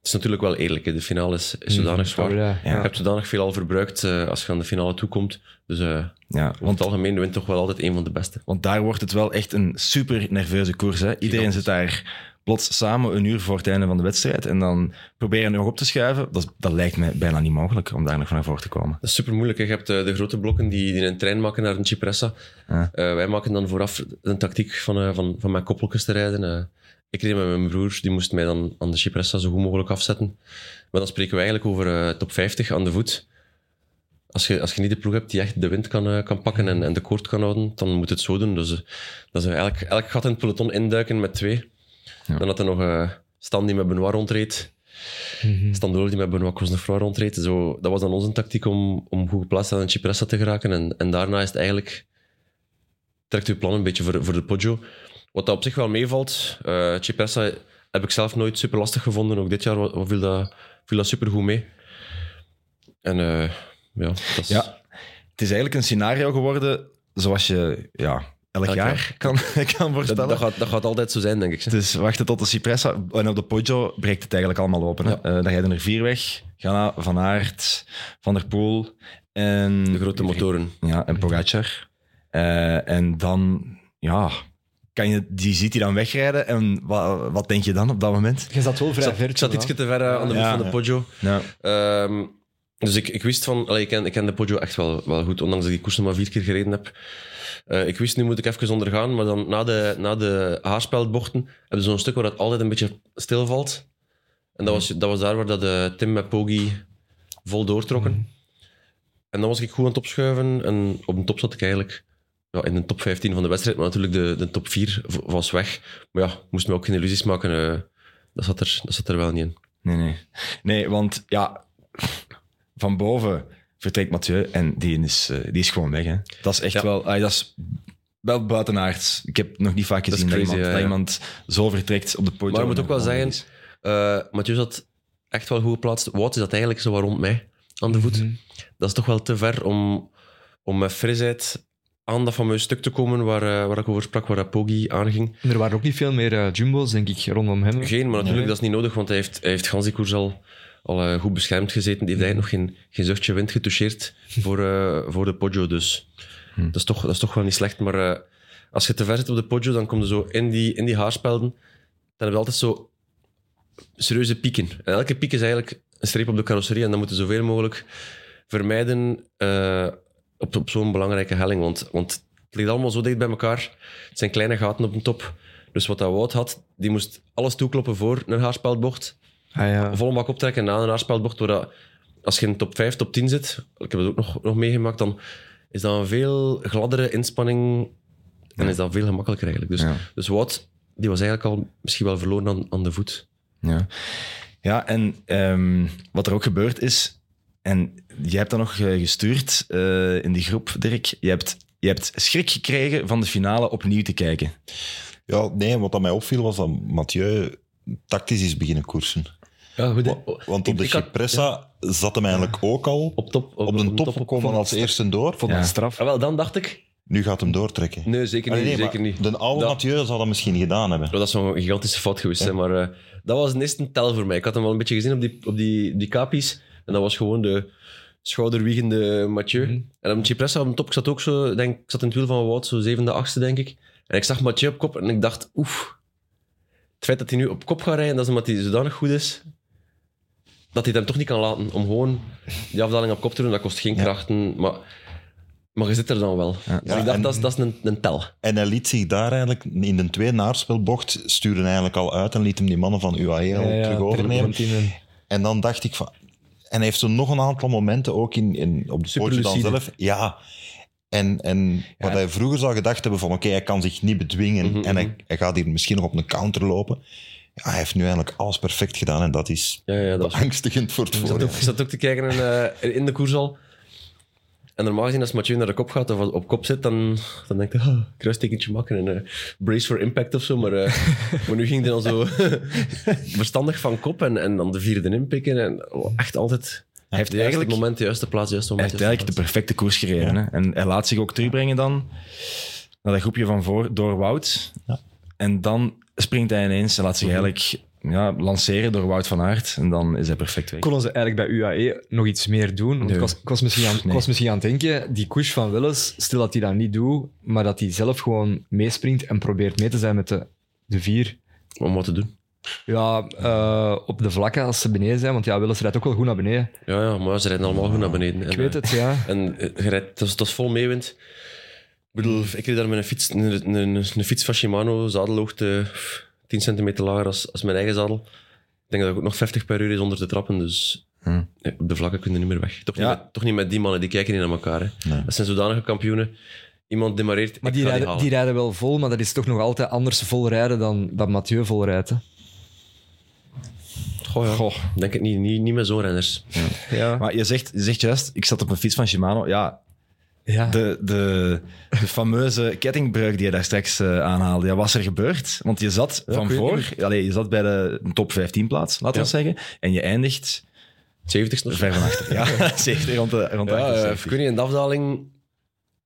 het is natuurlijk wel eerlijk. hè. De finale is, is zodanig zwaar.
Ja.
Je hebt zodanig veel al verbruikt eh, als je aan de finale toekomt. Dus eh
ja,
want
want,
het algemeen wint toch wel altijd een van de beste.
want daar wordt het wel echt een super nerveuze koers. Hè? Iedereen zit daar plots samen een uur voor het einde van de wedstrijd en dan proberen nog op te schuiven. Dat, is- dat lijkt mij bijna niet mogelijk om daar nog naar voren te komen.
Dat is super moeilijk. Je hebt eh, de grote blokken die, die een trein maken naar een Cipressa.
Ja.
Eh, wij maken dan vooraf een tactiek van, eh, van, van mijn koppeltjes te rijden. Ik reed met mijn broer, die moest mij dan aan de Cipressa zo goed mogelijk afzetten. Maar dan spreken we eigenlijk over eh, top 50 aan de voet. Als je, als je niet de ploeg hebt die echt de wind kan, eh, kan pakken en, en de koord kan houden, dan moet het zo doen. Dus eh, dat is elk, elk gat in het peloton induiken met twee.
Ja.
Dan had er nog Stan die met Benoit rondreed.
Mhm.
Stan Doorl die met Benoit Cosnefroid rondreed. Zo, dat was dan onze tactiek om, om goed geplaatst aan een Cipressa te geraken. En, en daarna is het eigenlijk... Trekt uw plan een beetje voor, voor de Poggio. Wat dat op zich wel meevalt. eh Cipressa heb ik zelf nooit super lastig gevonden. Ook dit jaar viel dat, viel dat super goed mee. En eh, ja, dat is...
Ja, het is eigenlijk een scenario geworden zoals je ja, elk,
Elk
jaar,
jaar.
kan, kan voorstellen.
dat, gaat, dat gaat altijd zo zijn, denk ik.
Dus wachten tot de Cipressa. En op de Poggio breekt het eigenlijk allemaal open.
Ja.
Eh, dan rijden er vier weg. Ghana, Van Aert, Van der Poel en...
De grote motoren.
Ja, en Pogacar. En dan, ja, kan je, die ziet hij dan wegrijden. En wat, wat denk je dan op dat moment?
Je zat wel
Ik
vrij
zat,
ver.
ik zat
toen,
iets
hè.
te ver eh, aan de voet
Ja.
van de Poggio.
Ja,
Ehm, dus ik, ik wist van... Allee, ik, ken, ik ken de Poggio echt wel, wel goed, ondanks dat ik die koers nog maar vier keer gereden heb. Eh, ik wist, nu moet ik even ondergaan, maar dan na de, na de haarspeldbochten hebben ze zo'n stuk waar het altijd een beetje stilvalt. En dat was, dat was daar waar dat, eh, Tim met Poggi vol doortrokken. En dan was ik goed aan het opschuiven en op de top zat ik eigenlijk ja, in de top 15 van de wedstrijd, maar natuurlijk de, de top 4 v- was weg. Maar ja, moest me ook geen illusies maken. eh, dat, zat er, dat zat er wel niet in.
nee, nee. Nee, want ja, van boven vertrekt Mathieu en die is, eh, die is gewoon weg. Hè. Dat is echt
Ja.
wel... ah, dat is wel buitenaards. Ik heb nog niet vaak gezien dat,
crazy,
iemand,
ja,
dat iemand zo vertrekt op de podium.
Maar je moet ook wel
en
zeggen, eh Mathieu zat echt wel goed geplaatst. Wout is dat eigenlijk zo wat rond mij aan de voet.
Mhm.
Dat is toch wel te ver om, om met frisheid aan dat fameuze stuk te komen waar, eh, waar ik over sprak, waar Poggi aanging.
En Er waren ook niet veel meer eh, jumbo's, denk ik, rondom hem.
Geen, maar natuurlijk,
Nee.
dat is niet nodig, want hij heeft, hij heeft al, al eh, goed beschermd gezeten. Die heeft eigenlijk nog geen, geen zuchtje wind getoucheerd voor, voor de Poggio. Dus dat, is toch, dat is toch wel niet slecht. Maar als je te ver zit op de Poggio, dan kom je zo in die, in die haarspelden. Dan heb je altijd zo serieuze pieken. En elke piek is eigenlijk een streep op de carrosserie. En dan moeten zoveel mogelijk vermijden op, op zo'n belangrijke helling. Want, want het ligt allemaal zo dicht bij elkaar. Het zijn kleine gaten op de top. Dus wat dat Wout had, die moest alles toekloppen voor een haarspeldbocht.
Ah, ja.
Volle bak optrekken na een haarspeldbocht. Waar dat, als je in top 5, top 10 zit, ik heb het ook nog, nog meegemaakt, dan is dat een veel gladdere inspanning en is dat veel gemakkelijker eigenlijk. Dus,
Ja.
dus Wout, die was eigenlijk al misschien wel verloren aan, aan de voet.
Ja, ja en ehm, wat er ook gebeurd is, en jij hebt dat nog eh, gestuurd eh, in die groep, Dirk. Je hebt, je hebt schrik gekregen van de finale opnieuw te kijken.
Ja, nee, wat dat mij opviel was dat Mathieu tactisch is beginnen koersen.
Ja, goed.
Wa- Want op de Cipressa zat hem eigenlijk ook al
Op top.
op de top komen als eerste door.
Vond
Ja.
dat straf.
Ah, wel, dan dacht ik...
Nu gaat hem doortrekken.
Nee, zeker niet.
Allee, nee,
zeker niet.
De oude
Dat-
Mathieu zal dat misschien gedaan hebben.
Dat is zo'n gigantische fout geweest, hè, maar eh, dat was een eerste tel voor mij. Ik had hem wel een beetje gezien op die, op die, die kapies. En dat was gewoon de schouderwiegende Mathieu.
Mhm.
En op Cipressa op de top, ik zat ook zo, ik denk, ik zat in het wiel van Wout, zo zevende, achtste, denk ik. En ik zag Mathieu op kop en ik dacht, oef. Het feit dat hij nu op kop gaat rijden, dat is omdat hij zodanig goed is, dat hij het hem toch niet kan laten om gewoon die afdaling op kop te doen. Dat kost geen
Ja.
krachten, maar, maar je zit er dan wel.
Ja.
Dus
Ja,
ik dacht,
en-
dat is, dat is een, een tel.
En hij liet zich daar eigenlijk in de tweede naarspelbocht sturen eigenlijk al uit en liet hem die mannen van UAE al
Ja, ja,
terug overnemen. En dan dacht ik van... En hij heeft zo nog een aantal momenten, ook in, in, op de pootje dan zelf. Ja. En, en wat hij vroeger zou gedacht hebben van oké, hij kan zich niet bedwingen
Mhm,
en hij,
mhm.
hij gaat hier misschien nog op een counter lopen. Ja, hij heeft nu eigenlijk alles perfect gedaan en dat is
Ja, ja, dat was
voor het
ook, ik zat ook te kijken in, eh, in de koers al. En normaal gezien, als Mathieu naar de kop gaat of op kop zit, dan, dan denk ik, ah, kruistekentje maken en eh, brace for impact of zo. Maar, eh, maar nu ging hij dan zo verstandig van kop en, en dan de vierde inpikken. En oh, echt altijd
Hij heeft eigenlijk,
moment, de juiste plaats, de juiste
hij
moment.
heeft eigenlijk de perfecte koers gereden. Hè? En hij laat zich ook terugbrengen dan naar dat groepje van voor door Wout.
Ja.
En dan springt hij ineens en laat zich eigenlijk ja, lanceren door Wout van Aert. En dan is hij perfect weg.
Konden ze eigenlijk bij UAE nog iets meer doen? Want
Nee.
ik, was, ik, was misschien aan, ik
Nee.
was misschien aan het denken, die koers van Willis, stel dat hij dat niet doet, maar dat hij zelf gewoon meespringt en probeert mee te zijn met de, de vier.
Om wat te doen.
Ja, eh, op de vlakken als ze beneden zijn, want ja, Willis rijdt ook wel goed naar beneden.
Ja, ja, maar ze rijden allemaal goed naar beneden. En,
Ik weet
eh,
het, ja.
En eh, je rijdt, het, was, het was vol meewind. Ik bedoel, ik reed daar met een fiets, een, een, een fiets van Shimano, zadelhoogte 10 centimeter lager als, als mijn eigen zadel. Ik denk dat ik ook nog 50 per uur is onder de trappen, dus
Hm.
ja, op de vlakken kun je niet meer weg. Toch,
Ja.
niet met, toch niet met die mannen, die kijken niet naar elkaar. Hè.
Nee.
Dat zijn zodanige kampioenen. Iemand demareert,
Maar
ik
die
ga
rijden, die rijden wel vol, maar dat is toch nog altijd anders vol rijden dan dat Mathieu vol rijdt. hè.
Goh, ja. Denk het niet, niet, niet met zo'n renners.
Ja.
Maar je zegt, je zegt juist, ik zat op een fiets van Shimano. Ja,
ja.
de, de, de fameuze kettingbreuk die je daar straks eh, aanhaalde, ja, was er gebeurd? Want je zat
Ja,
van voor, je zat bij de top 15 plaats, laten we zeggen, en je eindigt
70 nog.
ver van achter. Ja, 70 rond de, rond de
Ja,
78.
ik weet niet, in de afdaling...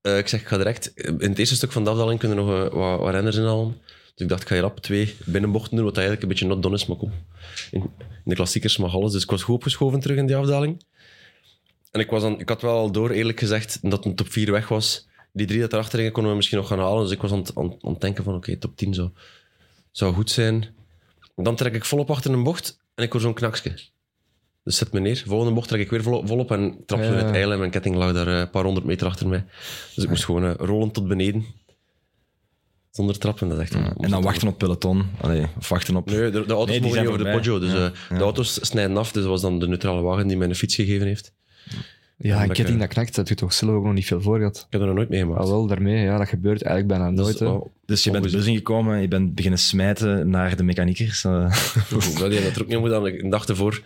eh, ik zeg, ik ga direct... In het eerste stuk van de afdaling kunnen nog eh, wat, wat renners inhalen. Dus ik dacht, ik ga hier rap twee binnenbochten doen, wat eigenlijk een beetje not done is, maar kom. In, in de klassiekers mag alles. Dus ik was goed opgeschoven terug in die afdaling. En ik, was dan, ik had wel al door, eerlijk gezegd, dat een top 4 weg was. Die drie dat erachter gingen, konden we misschien nog gaan halen. Dus ik was aan het, aan, aan het denken van, oké, top 10 zou, zou goed zijn. Dan trek ik volop achter een bocht en ik hoor zo'n knakje. Dus zet me neer. Volgende bocht trek ik weer volop, volop en trap zo
Ja.
in het eil en mijn ketting lag daar eh, een paar honderd meter achter mij. Dus ik moest gewoon eh, rollen tot beneden. Zonder trappen, dat is echt...
en dan wachten op peloton. Allee, of wachten op...
Nee, de, de auto's
Nee, die
mogen
zijn
niet over de
voorbij.
Poggio. Dus
Ja,
eh,
ja.
de auto's snijden af. Dus dat was dan de neutrale wagen die mij een fiets gegeven heeft.
Ja, een
lekker.
ketting dat knakt, dat je toch zelf ook nog niet veel voor gehad.
Ik heb er nog nooit meegemaakt.
Ah, wel, daarmee, ja, dat gebeurt eigenlijk bijna
Dat
nooit. hè.
wel-
Dus je bent de bus ingekomen, je bent beginnen smijten naar de mechaniekers. eh.
Ja, die hebben dat er ook niet moeten aan. Een dag ervoor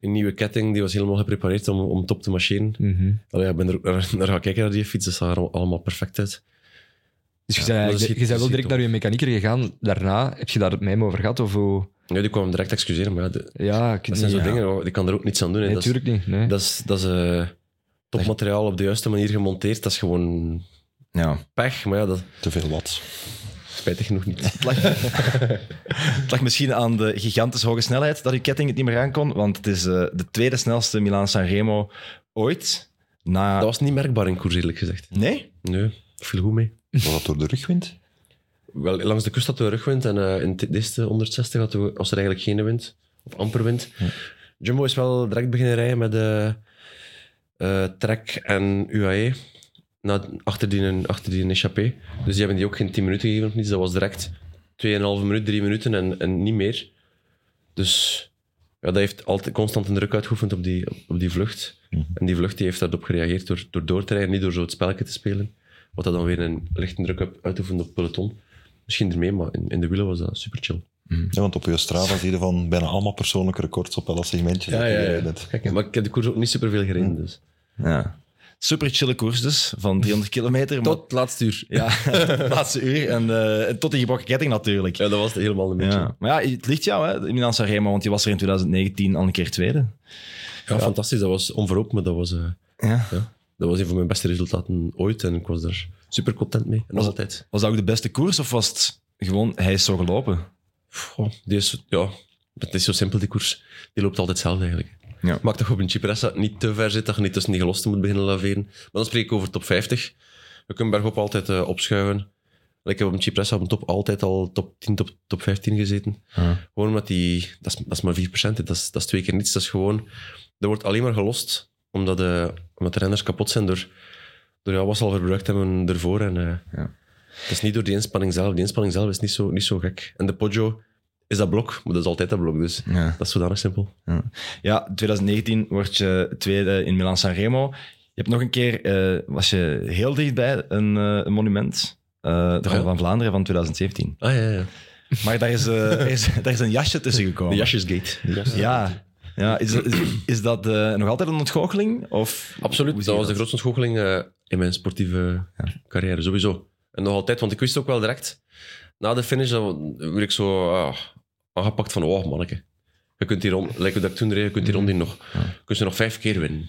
een nieuwe ketting, die was helemaal geprepareerd om, om top te marcheren.
Mhm.
Allee, ja, ik ben er ook naar, naar gaan kijken naar die fiets, dat zag er allemaal perfect uit.
Dus je
Ja, dat
je bent
dat
wel direct
top.
naar je mechanieker gegaan. Daarna heb je daar met hem over gehad? Of hoe?
Ja, die kwam direct excuseren, maar ja, de-
Ja, ik
dat zijn zo dingen, die kan er ook niets aan doen. hè.
Nee, natuurlijk niet. Nee.
dat is, dat is eh, topmateriaal op de juiste manier gemonteerd. Dat is gewoon
Ja.
pech, maar ja, dat
Te veel wat.
spijtig genoeg niet.
Het lag, het lag misschien aan de gigantisch hoge snelheid dat uw ketting het niet meer aankon, want het is eh, de tweede snelste Milaan-San Remo ooit. Na...
Dat was niet merkbaar in koers, eerlijk gezegd.
Nee?
Nee, dat viel goed mee.
Was dat door de rugwind?
Wel, langs de kust had we rugwind en eh, in de eerste 160 had we, was er eigenlijk geen wind, of amper wind. Jumbo is wel direct beginnen rijden met de eh, Trek en UAE, na, achter die, achter die échappé. Dus die hebben die ook geen 10 minuten gegeven of niets. Dat was direct 2,5 minuut, 3 minuten en, en niet meer. Dus ja, dat heeft altijd constant een druk uitgeoefend op die, op, die vlucht. En die vlucht die heeft daarop gereageerd door, door door te rijden, niet door zo het spelletje te spelen. Wat dat dan weer een lichte druk uit- uitoefent op peloton. Misschien ermee, maar in, in de wielen was dat super chill.
Ja, want op je Strava zie je van bijna allemaal persoonlijke records op elk segmentje. dat je gereden hebt.
Kijk, maar ik heb de koers ook niet superveel gereden. Dus.
Ja. Super chille koers dus, van 300 kilometer. maar-
Tot het laatste uur.
Ja, het laatste uur. En, eh, tot die gebroken ketting natuurlijk.
Ja, dat was het helemaal een beetje.
Ja. Maar ja, het ligt jou, hè, in Milan Sanremo, want je was er in 2019 al een keer tweede.
Ja, fantastisch. Dat was onverhoopt, maar dat was, eh,
Ja.
Dat was een van mijn beste resultaten ooit. En ik was daar super content mee. En nog altijd.
Was dat ook de beste koers of was het gewoon, hij is zo gelopen?
Goh, ja, het is zo simpel, die koers. Die loopt altijd hetzelfde eigenlijk.
Ja.
Maak toch op een Cipressa niet te ver zit, dat je niet tussen die gelosten moet beginnen laveren. Maar dan spreek ik over top 50. Je kunt bergop altijd eh, opschuiven. Ik heb op een Cipressa op een top altijd al top 10, top, top 15 gezeten. Gewoon omdat die... Dat is, dat is maar 4%. hè. Dat is, dat is twee keer niets. Dat is gewoon... Er wordt alleen maar gelost omdat de, omdat de renners kapot zijn door, door ja, wat ze al verbruikt hebben ervoor. En, eh,
Ja.
Het is niet door die inspanning zelf. Die inspanning zelf is niet zo, niet zo gek. En de Poggio is dat blok, maar dat is altijd dat blok. Dus
Ja.
dat is zodanig simpel.
Ja, 2019 word je tweede in Milan Sanremo. Je hebt nog een keer, eh, was je heel dichtbij een, eh, een monument. eh, de Ronde
ja?
van Vlaanderen van 2017.
Ah ja, ja.
Maar daar is, eh, er is, daar is een jasje tussen gekomen.
De Jasjesgate.
Ja. Ja is, dat- is, is dat eh, nog altijd een ontgoocheling? Of,
Absoluut. Dat
je
was de grootste ontgoocheling eh, in mijn sportieve carrière, sowieso. En nog altijd, want ik wist ook wel direct, na de finish, dan werd ik zo ah, aangepakt van, oh manneke, je kunt die rond, lijkt dat ik toen reed, je kunt die rond nog, je kunt ze nog vijf keer winnen.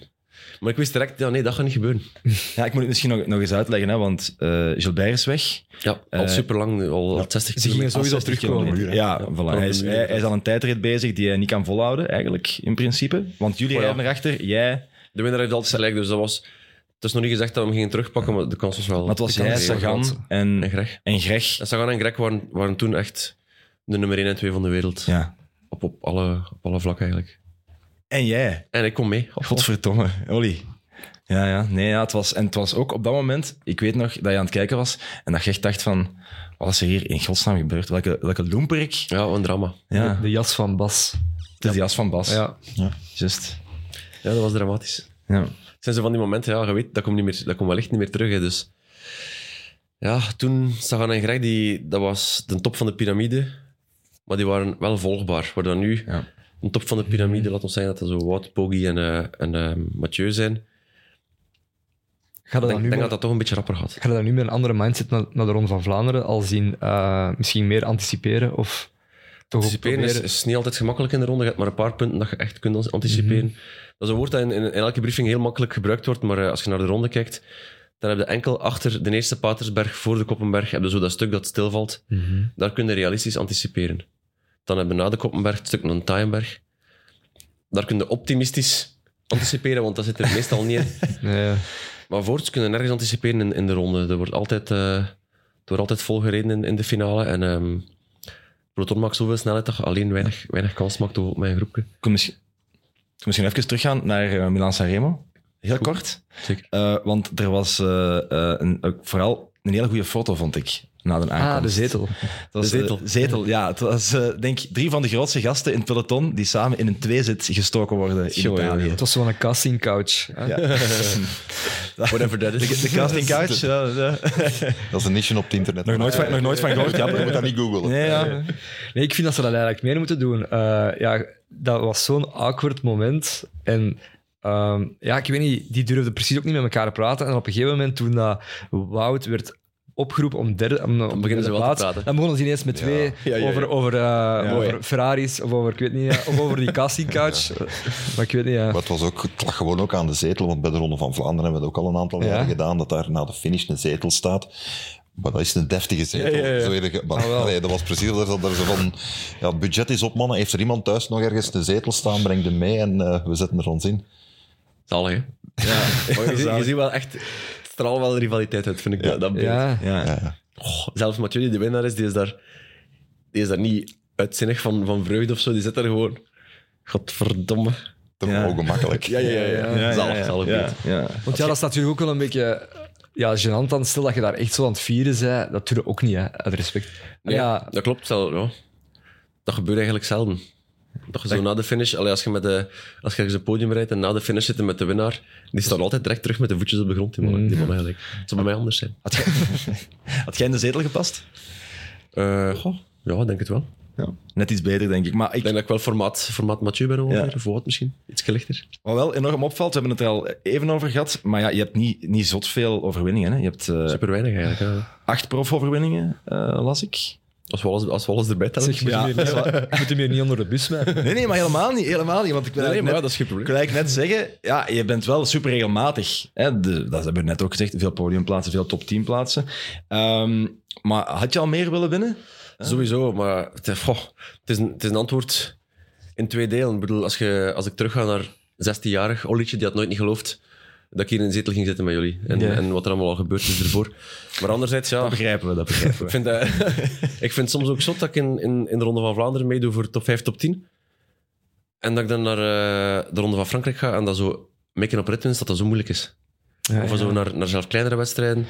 Maar ik wist direct, ja, nee, dat gaat niet gebeuren.
Ja, ik moet het misschien nog, nog eens uitleggen, hè, want eh Gilbert is weg.
Ja, al
Eh,
super lang, al, al 60
ze gingen sowieso
60
terugkomen.
Ja,
Ja,
voilà. Hij, is, hij, is al een tijdrit bezig die hij niet kan volhouden, eigenlijk, in principe. Want jullie
Oh ja.
rijden erachter, jij...
De winnaar heeft altijd gelijk, dus dat was... Het is nog niet gezegd dat we hem gingen terugpakken, maar de kans was wel...
Maar het was jij. Sagan en,
En Greg.
en Greg.
En Sagan en Greg waren, waren toen echt de nummer 1 en 2 van de wereld.
Ja.
Op, op, alle, op alle vlakken eigenlijk.
En jij.
En ik kom mee.
Godverdomme, Olly. Ja, ja. Nee, ja, het was, en het was ook op dat moment, ik weet nog dat je aan het kijken was en dat je echt dacht van, wat is er hier in godsnaam gebeurd? Welke, welke loemperik?
Ja, een drama.
Ja,
De jas van Bas.
het is die jas van Bas.
Ja.
Just.
Ja, dat was dramatisch.
Ja.
Het zijn zo van die momenten, ja, je weet, dat komt, niet meer, dat komt wellicht niet meer terug. Hè, dus ja, toen Sagan en Greg, die, dat was de top van de piramide. Maar die waren wel volgbaar. Waar dan nu,
Ja.
De top van de piramide, laat ons zeggen dat dat zo Wout, Poggi en, en eh, Mathieu zijn. Ik denk, denk
met-
dat dat toch een beetje rapper gaat.
Ga je dan nu met een andere mindset naar, naar de Ronde van Vlaanderen al zien? eh, misschien meer anticiperen of toch
Anticiperen is, niet altijd gemakkelijk in de ronde. Je hebt maar een paar punten dat je echt kunt anticiperen. Dat is een woord dat in, in, in elke briefing heel makkelijk gebruikt wordt, maar als je naar de ronde kijkt, dan heb je enkel achter de eerste Patersberg, voor de Koppenberg, heb je zo dat stuk dat stilvalt.
Mhm.
Daar kun je realistisch anticiperen. Dan hebben we na de Koppenberg het stuk Taaienberg. Daar kun je optimistisch anticiperen, want dat zit er meestal niet in.
Nee,
Maar voorts kunnen nergens anticiperen in, in de ronde. Er wordt altijd, eh, er wordt altijd vol gereden in, in de finale. En ehm Peloton maakt zoveel snelheid dat je alleen weinig, weinig kans maakt op mijn groepje.
Wil misschien, wil misschien even teruggaan naar uh, Milan Sanremo. Heel kort.
Zeker.
Uh, want er was uh, uh, een, vooral een hele goede foto, vond ik, na de aankomst.
Ah, de zetel.
Dat was,
De zetel.
eh, zetel, ja. Het was, eh, denk ik, drie van de grootste gasten in het peloton die samen in een tweezit gestoken worden in Italië.
Het was zo'n casting couch. hè.
Ja.
Whatever that is.
De, de casting couch. ja, ja.
Dat is een niche op het internet.
Nog, nooit van, nog nooit van gehoord, ja.
Je moet dat niet googlen.
Nee, ja.
Nee, ik vind dat ze dat eigenlijk meer moeten doen. Eh, ja, dat was zo'n awkward moment. En ehm, ja, ik weet niet, die durfden precies ook niet met elkaar te praten. En op een gegeven moment, toen dat Wout werd opgeroepen om derde, om, om
beginnen ze wel te praten.
dan begonnen ze ineens met twee
Ja, ja, ja.
over, over, eh, over Ferraris of over, ik weet niet, ja, of over die casting couch. Maar ik weet niet, ja.
Maar het, was ook, het lag gewoon ook aan de zetel, want bij de Ronde van Vlaanderen hebben we het ook al een aantal
Ja.
jaren gedaan, dat daar na de finish een zetel staat. Maar dat is een deftige zetel.
Ja, ja, ja.
Zo eerlijk- maar,
Ah,
dat was precies dat er zo van, ja, het budget is op, mannen. Heeft er iemand thuis nog ergens een zetel staan, breng hem mee en eh, we zetten er ons in.
Zalig, hè? Je, ziet- je ziet wel echt... Het straalt wel rivaliteit uit, vind ik, dat, dat beeld.
Ja,
ja.
Ja, ja.
Oh, zelfs Mathieu, die de winnaar is, die is daar, die is daar niet uitzinnig van, van vreugde of zo. Die zit daar gewoon... Godverdomme.
Toch
Ja.
Ja,
ongemakkelijk.
ja, ja. ja.
Ja,
zalig,
ja,
zalig.
Want ja, dat is natuurlijk ook wel een beetje ja, gênant dan. Stel dat je daar echt zo aan het vieren bent, dat doe je ook niet, hè, uit respect.
Nee,
Ja,
dat klopt. Wel, ja. Dat gebeurt eigenlijk zelden. Dat je zo na de finish, allee, als je met de, als je ergens een podium rijdt en na de finish zitten met de winnaar, die staan altijd direct terug met de voetjes op de grond. Die mannen, die mannen eigenlijk. Het zou bij mij anders zijn.
Had, jij, had jij in de zetel gepast?
Eh, goh, ja, denk het wel.
Ja. Net iets beter, denk ik. Maar ik,
denk dat ik wel formaat, formaat Mathieu ben ongeveer,
Ja.
of wat misschien. Iets lichter.
Wat wel enorm opvalt, we hebben het er al even over gehad, maar ja, je hebt niet, niet zot veel overwinningen. Hè? Je hebt eh,
Super weinig eigenlijk. Ja.
acht profoverwinningen, eh las ik.
Als we alles, als we alles erbij tellen.
zeg, moet,
Ja.
je niet, moet je meer niet onder de bus mee.
Nee, nee, maar helemaal niet. Helemaal niet want ik wil
Nee, nee, maar
eigenlijk
ja,
net,
dat is geen probleem.
ik wil eigenlijk net zeggen, ja, je bent wel super regelmatig. Hè? De, dat hebben we net ook gezegd. Veel podiumplaatsen, veel top 10 plaatsen. Ehm, maar had je al meer willen winnen?
Sowieso, maar het, goh, het, is een, het is een antwoord in twee delen. Ik bedoel, als, je, als ik terugga naar 16-jarig Olietje, die had nooit niet geloofd dat ik hier in een zetel ging zitten met jullie. En,
Ja.
en wat er allemaal al gebeurd is ervoor. Maar anderzijds, ja...
Dat begrijpen we, dat begrijpen
Ik
we.
vind, dat- ik vind het soms ook zot dat ik in, in, in de Ronde van Vlaanderen meedoe voor top 5, top 10. En dat ik dan naar eh, de Ronde van Frankrijk ga en dat zo mikken op ritwinst, dat dat zo moeilijk is.
Ja,
of
ja.
zo naar, naar zelf kleinere wedstrijden.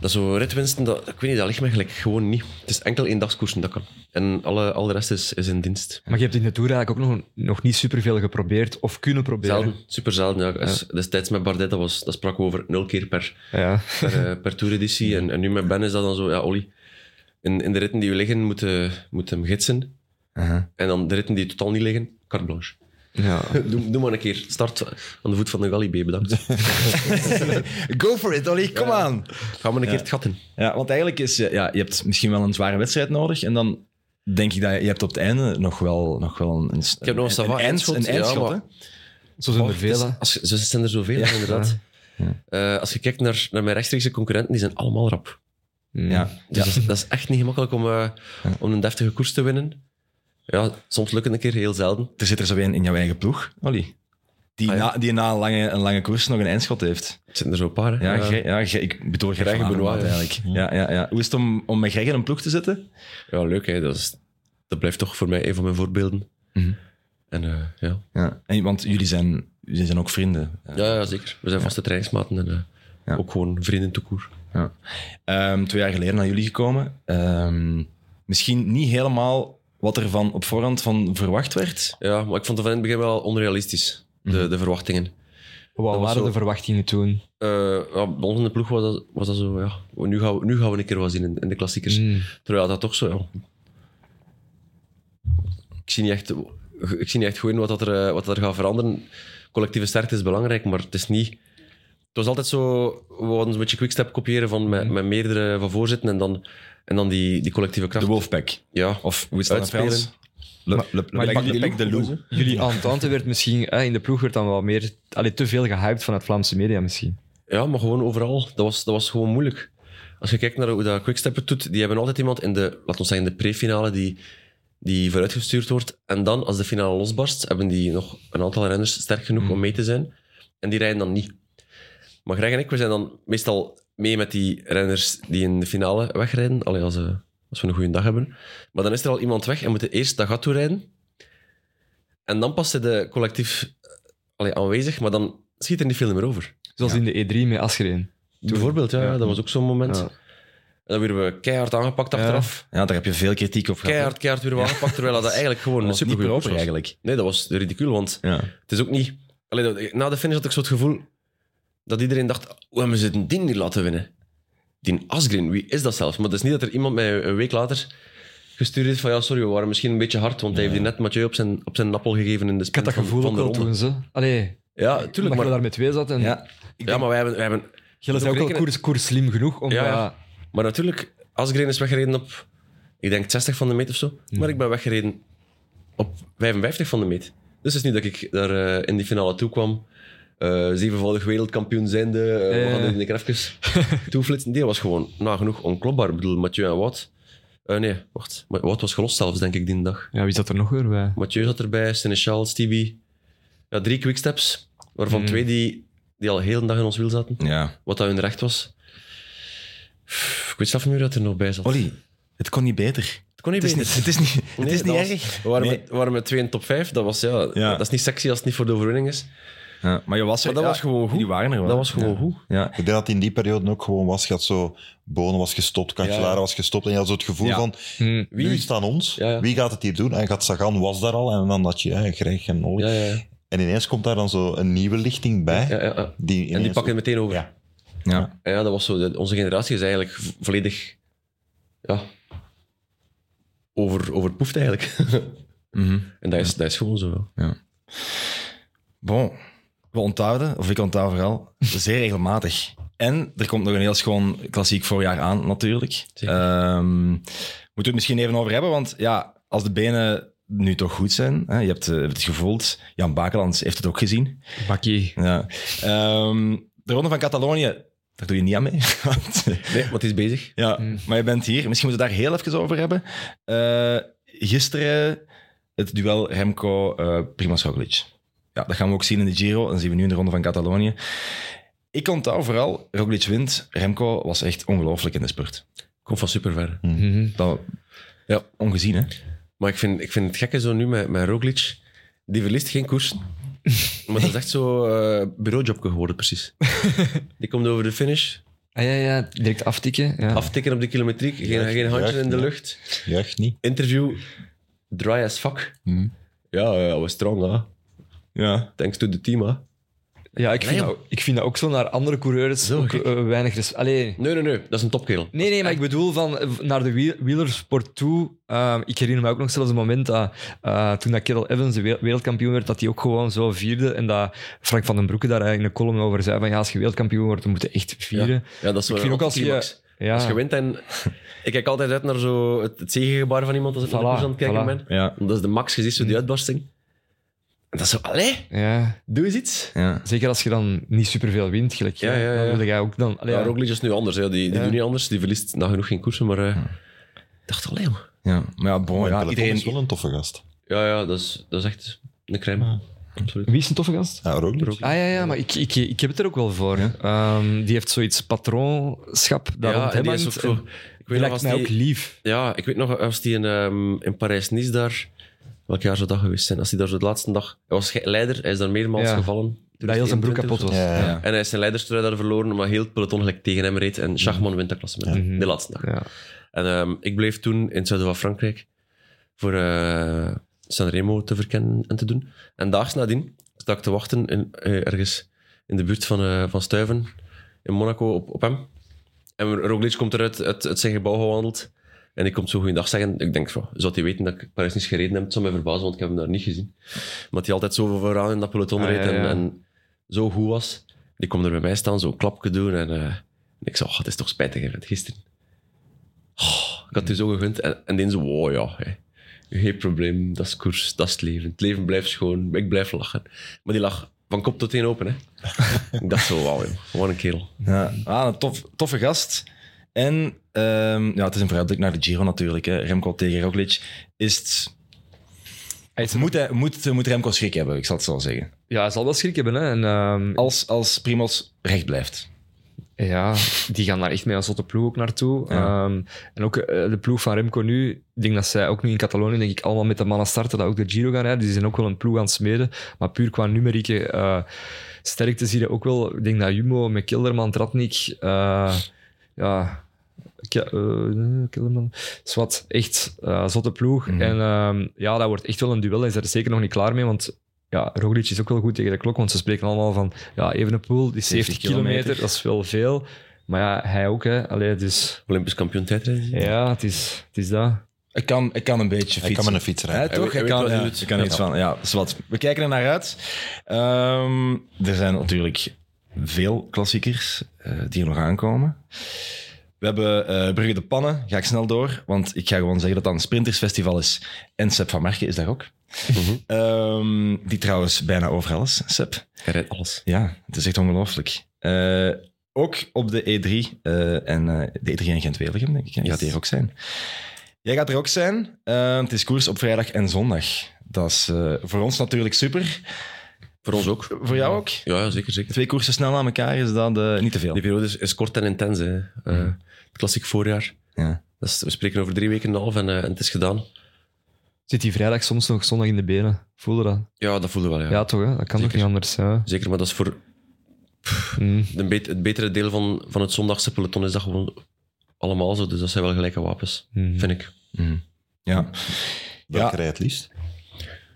Dat zo ritwinsten, dat, ik weet niet, dat ligt me gelijk gewoon niet. Het is enkel eendagskoersen dat kan. En alle, al de rest is, is in dienst.
Maar je hebt in de Tour eigenlijk ook nog, nog niet superveel geprobeerd of kunnen proberen.
Zelden, super zelden. Ja. Als- Destijds met Bardet, dat, was, dat sprak we over nul keer per,
Ja.
per, eh, per toereditie. En, en nu met Ben is dat dan zo, ja, Olly, in, in de ritten die we liggen, moeten moet hem gidsen.
Aha.
En dan de ritten die totaal niet liggen, carte blanche.
Ja.
Doe, doe maar een keer. Start aan de voet van de Galibier, bedankt.
Go for it, Olly, kom aan.
Ga maar een keer het gat in.
Ja, want eigenlijk is, eh, ja, je hebt misschien wel een zware wedstrijd nodig en dan denk ik dat je, je hebt op het einde nog wel, nog wel een, een,
Ik heb nog een
een,
eindschot,
een
ja, maar-?
Zo zijn er
Het
veel,
als, zo zijn er zoveel,
Ja.
inderdaad. Eh, als je kijkt naar, naar mijn rechtstreekse concurrenten, die zijn allemaal rap.
Ja.
Dus dat, is, dat is echt niet gemakkelijk om, eh, om een deftige koers te winnen. Ja, soms lukt het een keer, heel zelden.
Er zit er zo een in jouw eigen ploeg, Olly. Die,
Ah, ja.
na, die na een lange, een lange koers nog een eindschot heeft.
Het zitten er zo een paar. hè.
Ja, ik bedoel Greg
Benoit,
Avermaet
ja.
eigenlijk. Ja, ja, ja. Hoe is het om, om met Greg in een ploeg te zitten?
Ja, leuk. Hè. Dat, is, dat blijft toch voor mij een van mijn voorbeelden.
Mhm.
En eh, ja.
Ja. En, want jullie zijn, jullie zijn ook vrienden.
Ja, ja, zeker. We zijn vaste trainingsmaten en eh, ook gewoon vrienden toekoer.
Ja. Ehm, twee jaar geleden naar jullie gekomen. Ehm, misschien niet helemaal wat er van op voorhand van verwacht werd.
Ja, maar ik vond het van in het begin wel onrealistisch, de, de verwachtingen.
Wat waren
zo-
de verwachtingen toen?
Eh ja, bij ons in de ploeg was dat, was dat zo, ja, nu gaan, we, nu gaan we een keer wat zien in, in de klassiekers.
Mm.
Terwijl dat toch zo, ja. Ik zie niet echt, ik zie niet echt goed in wat, dat er, eh, wat dat er gaat veranderen. Collectieve sterkte is belangrijk, maar het is niet... Het was altijd zo, we hadden een beetje quickstep kopiëren van met, met meerdere van voorzitten en dan, en dan die, die collectieve kracht.
De Wolfpack.
Ja,
Of hoe is dat
Uitspelen.
Le, le, le,
maar
le- Pack de.
Jullie entente werd misschien... Hè, in de ploeg werd dan wel meer... Allee, te veel gehyped vanuit Vlaamse media misschien.
Ja, maar gewoon overal. Dat was, dat was gewoon moeilijk. Als je kijkt naar hoe dat Quickstep het doet, die hebben altijd iemand in de, laten we zeggen, de pre-finale die, die vooruitgestuurd wordt. En dan, als de finale losbarst, hebben die nog een aantal renners sterk genoeg om mee te zijn. En die rijden dan niet. Maar Greg en ik, we zijn dan meestal mee met die renners die in de finale wegrijden. Allee, als, eh, als we een goede dag hebben. Maar dan is er al iemand weg en moeten eerst dat gat toerijden. En dan pas zit de collectief eh, allee, aanwezig, maar dan schiet er niet veel meer over.
Zoals in de E3 met Asgreen.
Bijvoorbeeld, ja,
Ja.
dat was ook zo'n moment.
Ja.
En dan werden we keihard aangepakt achteraf.
Ja, daar heb je veel kritiek op gehad.
Keihard, keihard weer aangepakt, terwijl dat eigenlijk gewoon
Dat
een
was niet
super
proper eigenlijk.
Nee, dat was ridicuul, want
Ja.
het is ook niet... Allee, na de finish had ik zo het gevoel dat iedereen dacht, hoe hebben ze die niet laten winnen? Die Asgreen, wie is dat zelfs? Maar het is niet dat er iemand mij een week later gestuurd heeft van ja, sorry, we waren misschien een beetje hard, want hij heeft die net Mathieu op zijn, op zijn nappel gegeven in de
Ik had dat
van-
gevoel
van
ook
de ronde.
toen, ze. Allee,
Ja,
omdat
tuurlijk,
je
maar,
daar met twee zat. En
Ja.
ja, maar wij hebben... Wij hebben
Gilles is ook
rekenen-
koers, koers slim genoeg om...
Ja, Maar natuurlijk, Asgreen is weggereden op, ik denk 60 van de meet of zo. Maar ik ben weggereden op 55 van de meet. Dus het is niet dat ik daar eh, in die finale toe kwam. Eh, zevenvoudig wereldkampioen zijnde.
Ja,
we gaan dit een keer even toeflitsen. Die was gewoon nagenoeg onklopbaar. Ik bedoel, Mathieu en Wout... eh, nee, wacht. Wout was gelost zelfs, denk ik, die dag.
ja, wie zat er nog weer bij?
Mathieu zat erbij, Seneschal, Stevie. Ja, drie quicksteps, waarvan
Mm.
twee die, die al heel de dag in ons wiel zaten.
ja.
Wat dat hun recht was. Ik weet zelf niet meer dat er nog bij zat.
Olly, het kon niet beter.
Het kon niet
Het is
beter.
niet, het is niet, het
Nee,
is niet
was-
erg.
We waren,
Nee.
met, we waren met twee in top 5. Dat, was, ja,
Ja.
dat is niet sexy als het niet voor de overwinning is.
Ja, maar je was er,
Maar dat
ja,
was gewoon goed.
Die waren er wel.
Dat was gewoon
ja.
goed.
Ja.
Ik denk dat het in die periode ook gewoon was. Je had zo, Bonen was gestopt, Cancellara
Ja, ja.
was gestopt. En je had zo het gevoel
Ja.
van,
Hm.
Wie?
nu is het aan ons.
Ja, ja.
Wie gaat het hier doen? En gaat Sagan was daar al. En dan dat je, ja, Greg en Olly.
Ja, ja, ja.
En ineens komt daar dan zo een nieuwe lichting bij.
ja, ja, ja.
Die
En die pakken het meteen over.
Ja.
Ja.
En ja, dat was zo. onze generatie is eigenlijk vo- volledig... Ja... Over, overpoefd eigenlijk.
Mhm.
en dat is, dat is gewoon zo.
Bon, we onthouden, of ik onthoud vooral, zeer regelmatig. En er komt nog een heel schoon klassiek voorjaar aan, natuurlijk. Ehm, moeten we het misschien even over hebben, want ja, als de benen nu toch goed zijn, hè, je hebt eh, het gevoeld, Jan Bakelands heeft het ook gezien.
Bakkie.
Ja. Ehm, de Ronde van Catalonië, daar doe je niet aan mee. want-
Nee, het is bezig.
ja,
Mm.
maar je bent hier. Misschien moeten we het daar heel even over hebben. Eh, gisteren het duel Remco-Primoz Roglic. Ja, dat gaan we ook zien in de Giro. Dan zien we nu in de Ronde van Catalonië. Ik onthoud vooral, Roglic wint. Remco was echt ongelooflijk in de spurt.
Komt van super ver.
Mhm.
Dat,
Ja.
ongezien, hè?
Maar ik vind, ik vind het gekke zo nu met, met Roglic. Die verliest geen koers. maar dat is echt zo eh bureaujobje geworden, precies. Die komt over de finish.
Ah, ja, ja, direct aftikken. Ja.
Aftikken op de kilometriek. Geen,
Juich,
geen handje
juich,
in de
ja.
lucht.
Juicht niet.
Interview. Dry as fuck.
Mhm.
Ja, ja, was strong, hè.
Ja.
Thanks to the team, hè.
Ja, ik vind,
Nee,
dat, ook- ik vind dat ook zo naar andere coureurs
Zo
ook, eh, weinig respect.
Nee, nee, nee. Dat is een topkerel.
Nee, nee, maar ik bedoel van eh, naar de wiel- wielersport toe. Ehm, ik herinner me ook nog zelfs een moment dat eh, toen dat Kerel Evans de we- wereldkampioen werd, dat hij ook gewoon zo vierde. En dat Frank van den Broeke daar eigenlijk een column over zei van ja, als je wereldkampioen wordt, dan moet je echt vieren.
Ja, dat is zo
Ik
een
vind ook als je-. Ja,
Als je wint en... Ik kijk altijd uit naar zo het, het zegengebaar van iemand als ik naar de
Voilà,
koers aan het kijken
voilà.
ben.
Ja.
Dat is de max, je ziet zo die uitbarsting. En dat is zo... Allee,
ja,
doe eens iets.
ja.
zeker als je dan niet superveel wint, gelijk.
Ja, ja, ja.
Dan wil jij ook dan... Allee,
Ja,
ja.
Roglic is nu anders. Hè. Die, die
Ja.
doet niet anders. Die verliest nagenoeg geen koersen, maar... eh, Ik dacht, allee,
ja. Maar ja, bon, ja, iedereen...
is wel een toffe gast.
Ja, ja, dat is, dat is echt een crème. Absoluut.
Wie is een toffe gast?
Ja, Roglic.
Roglic.
Ah ja, ja, maar ik, ik, ik heb het er ook wel voor. Ehm, die heeft zoiets patroonschap daar rond
Ja, en die is ook zo...
En
Ik weet nog als
mij
die,
ook lief.
Ja, ik weet nog als die in, ehm, in Parijs-Nice daar... Welk jaar zou dat geweest zijn? Als hij daar zo de laatste dag... Hij was leider, hij is daar meermaals
Ja.
gevallen.
Dat heel zijn broek
21
kapot was.
Ja, ja.
En hij is zijn leiderstrui daar verloren, omdat heel het peloton gelijk tegen hem reed. En Schachman wint dat klassement. De laatste dag.
Ja.
En ehm, ik bleef toen in het zuiden van Frankrijk voor eh Sanremo te verkennen en te doen. En daags nadien sta ik te wachten in, eh, ergens in de buurt van, eh, van Stuiven in Monaco op, op hem. En Roglic komt eruit uit, uit zijn gebouw gewandeld. En ik kom zo goeiedag zeggen. Ik denk, van, zou hij weten dat ik Parijs niet gereden heb? Het zou mij verbazen, want ik heb hem daar niet gezien. Maar hij altijd zo vooraan in dat peloton
Ah,
reed
ja,
en,
ja.
en zo goed was. Die komt er bij mij staan, zo een klapje doen. En eh, ik zei, oh, het is toch spijtig, hè, van gisteren. Oh, ik had u zo gegund. En, en die zo, wow, ja, hè. geen probleem, dat is koers, dat is het leven. Het leven blijft schoon, ik blijf lachen. Maar die lag van kop tot teen open, hè. ik dacht zo, wauw, joh, wat een kerel.
Ja, ah, een tof, toffe gast. En ehm, ja, het is een vooruitblik naar de Giro natuurlijk. Hè. Remco tegen Roglic. Is het... Moet, hij, moet, moet Remco schrik hebben, ik zal het zo zeggen.
ja, hij zal wel schrik hebben. Hè. En, ehm,
Als, als Primos recht blijft.
Ja, die gaan daar echt met een zotte ploeg ook naartoe.
Ja.
Ehm, en ook eh, de ploeg van Remco nu, ik denk dat zij ook nu in Catalonië denk ik allemaal met de mannen starten, dat ook de Giro gaan rijden. Die zijn ook wel een ploeg aan het smeden. Maar puur qua numerieke eh sterkte zie je ook wel. Ik denk dat Jumbo met Kilderman, Tratnik, eh, ja... Eh, nee, Kilderman, Zwat, echt eh, zotte ploeg.
Mhm.
En ehm, ja, dat wordt echt wel een duel. Hij is er zeker nog niet klaar mee, want ja, Roglic is ook wel goed tegen de klok, want ze spreken allemaal van ja, Evenepoel, die 70 kilometer,
kilometer.
dat is wel veel. Maar ja, hij ook, hè. Allee, dus
Olympisch kampioen tijdrijden.
ja, het is, het is dat.
Ik kan, ik kan een beetje fietsen.
Hij kan met een fiets rijden.
Toch? Ik
weet
kan, ja, ik kan er
Ja.
iets van. Ja, wat. We kijken er naar uit. Ehm, er zijn natuurlijk veel klassiekers eh, die er nog aankomen. We hebben eh Brugge de Pannen, ga ik snel door, want ik ga gewoon zeggen dat dat een sprintersfestival is. En Seb van Marken is daar ook.
Mhm.
Ehm, die trouwens bijna overal is, Seb.
Hij rijdt alles.
Ja, het is echt ongelooflijk. Eh, ook op de E3 eh, en de E3 in Gent-Wevelgem, denk ik. hè. Je
Yes.
gaat hier ook zijn. Jij gaat er ook zijn. Het is koers op vrijdag en zondag. Dat is voor ons natuurlijk super.
Voor ons ook.
Voor jou ook?
Ja, ja, zeker, zeker.
Twee koersen snel aan elkaar is dat eh, niet te veel.
Die periode is, is kort en intens. Hè. Eh, klassiek voorjaar.
Ja.
Dat is, we spreken over drie weken en een half en, eh, en het is gedaan.
Zit die vrijdag soms nog zondag in de benen? Voel je dat?
Ja, dat voelde wel, ja.
Ja, toch? Hè? Dat kan
Zeker.
toch niet anders? Ja.
Zeker, maar dat is voor
Mm.
de bet- het betere deel van, van het zondagse peloton is dat gewoon allemaal zo. Dus dat zijn wel gelijke wapens,
Mm.
vind ik.
Mhm. Ja.
Welke
Ja.
rij het liefst?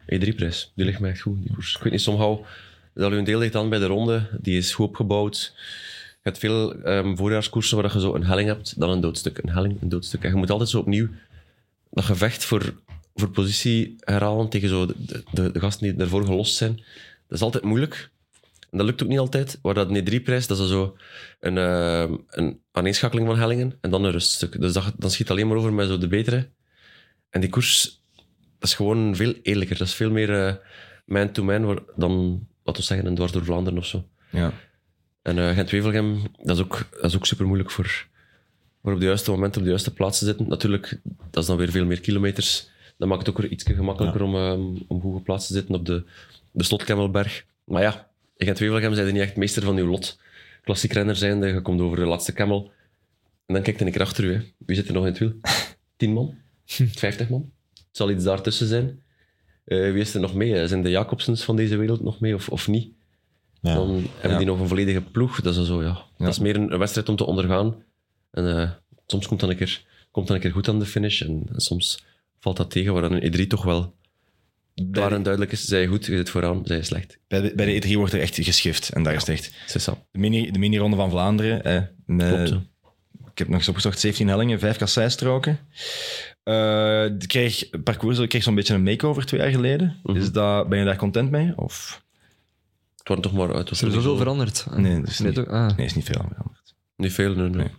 E3-prijs, die ligt mij echt goed, die koers. Ik weet niet, somehow, dat een deel ligt aan bij de ronde, die is goed opgebouwd. Je hebt veel ehm, voorjaarskoersen waar je zo een helling hebt, dan een doodstuk, een helling, een doodstuk. En je moet altijd zo opnieuw dat gevecht voor, voor positie herhalen tegen zo de, de, de gasten die ervoor gelost zijn. Dat is altijd moeilijk. En dat lukt ook niet altijd. Waar dat een E3-prijs, dat is zo een, ehm, een aaneenschakeling van hellingen en dan een ruststuk. Dus dan schiet alleen maar over met zo de betere. En die koers, dat is gewoon veel eerlijker. Dat is veel meer eh, man-to-man dan, laten we zeggen, een dwars door Vlaanderen of zo.
Ja.
En eh Gent-Wevelgem, dat is ook, dat is ook super moeilijk voor, voor op de juiste moment op de juiste plaats te zitten. Natuurlijk, dat is dan weer veel meer kilometers. Dat maakt het ook weer iets gemakkelijker om, eh, om goed geplaatst te zitten op de, de Slotkemmelberg. Maar ja, in Gent-Wevelgem zijn er niet echt meester van uw lot. Klassiek renner zijnde, je komt over de laatste kemmel. En dan kijkt je een keer achter u. Hè. Wie zit er nog in het wiel? 10 man? 50 man? Het zal iets daartussen zijn. Eh, wie is er nog mee? Zijn de Jacobsens van deze wereld nog mee of, of niet?
Ja.
Dan hebben
Ja.
die nog een volledige ploeg. Dat is, zo, ja. dat is meer een, wedstrijd om te ondergaan. En eh, soms komt dat een keer, komt dat een keer goed aan de finish. En, en soms valt dat tegen, waar dan een E3 toch wel klaar en duidelijk is. Zij goed, je zit vooraan, zij slecht.
Bij de, bij de E3 wordt er echt geschift. En daar is het echt... De mini- de mini-ronde van Vlaanderen. Eh, met-
Klopt.
Ik heb nog eens opgezocht, 17 hellingen, 5 kasseistroken. Eh die kreeg, parcours kreeg zo'n beetje een makeover twee jaar geleden. Is dat, ben je daar content mee? Of?
Het wordt toch maar uit.
Is er zoveel veranderd?
Nee, dat is niet,
toch? Ah.
nee, is niet veel aan veranderd.
Niet veel, nee, nee.
Nee.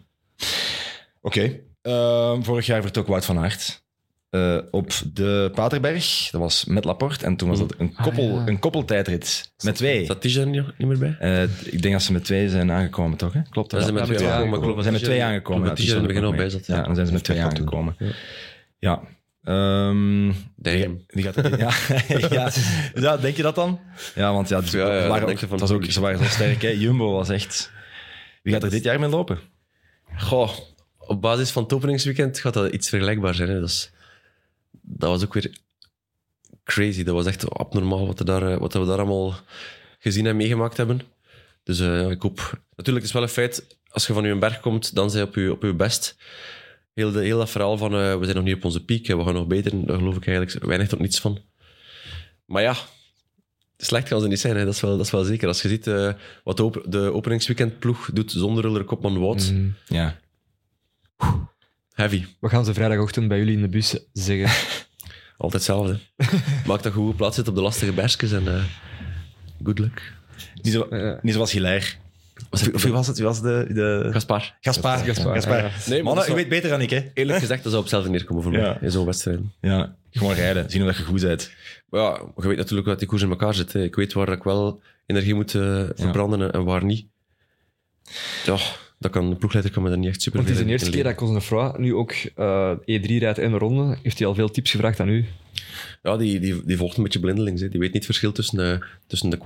Oké. Ehm, vorig jaar vertrok Wout van Aert. Eh, op de Paterberg. Dat was met Laporte. En toen was dat een, koppel,
Ah, ja.
een koppeltijdrit. Met twee.
Staat Tige er niet, niet meer bij?
Eh, ik denk dat ze met twee zijn aangekomen, toch? Hè? Klopt dat?
Ja, ze zijn met twee
met twee
aangekomen.
We zijn met twee aangekomen. Die
het begin
ook
bij zat.
Ja, dan zijn ze met twee aangekomen. Ja. Ehm,
Damn.
die gaat ja, ja, ja, denk je dat dan? Ja, want ja, ze
Ja,
waren, ook,
van-
was ook, ze waren zo sterk. Hè? Jumbo was echt... Wie gaat er dit jaar mee lopen?
Goh, op basis van het openingsweekend gaat dat iets vergelijkbaar zijn. Hè. Dat, is, dat was ook weer crazy. Dat was echt abnormaal wat, er daar, eh, wat we daar allemaal gezien en meegemaakt hebben. Dus eh, ik hoop... Natuurlijk is het wel een feit, als je van je berg komt, dan zijn je op je, op je best. Heel, de, heel dat verhaal van eh, we zijn nog niet op onze piek, we gaan nog beter, daar geloof ik eigenlijk weinig tot niets van. Maar ja, slecht gaan ze niet zijn, hè. Dat, is wel, dat is wel zeker. Als je ziet wat de, op, de openingsweekendploeg doet zonder Ulrich Kopman Wout,
Mm.
Ja.
Heavy.
Wat gaan ze vrijdagochtend bij jullie in de bus zeggen?
Altijd hetzelfde. Maak dat goed plaats zit op de lastige bergjes en eh good luck.
Niet, zo,
Ja.
niet zoals Hilaire.
Was
Of, wie was het? Wie was de... de...
Gaspar.
Gaspar.
Gaspar,
Gaspar.
ja.
Nee,
Mannen, je
zou-
weet beter dan ik, hè?
Eerlijk gezegd, dat zou op hetzelfde neerkomen voor
Ja.
mij in zo'n wedstrijd.
Ja, gewoon rijden. Zien hoe dat je goed bent.
Maar ja, je weet natuurlijk wat die koers in elkaar zit. Hè. Ik weet waar ik wel energie moet eh, verbranden en- en waar niet. Ja, dat kan, de ploegleider kan me daar niet echt super
Want het is de eerste
in
keer dat Cosnefroid nu ook eh, E3 rijdt en de ronde. Heeft hij al veel tips gevraagd aan u?
Ja, die, die, die volgt een beetje blindelings. Hè. Die weet niet het verschil tussen, eh, tussen de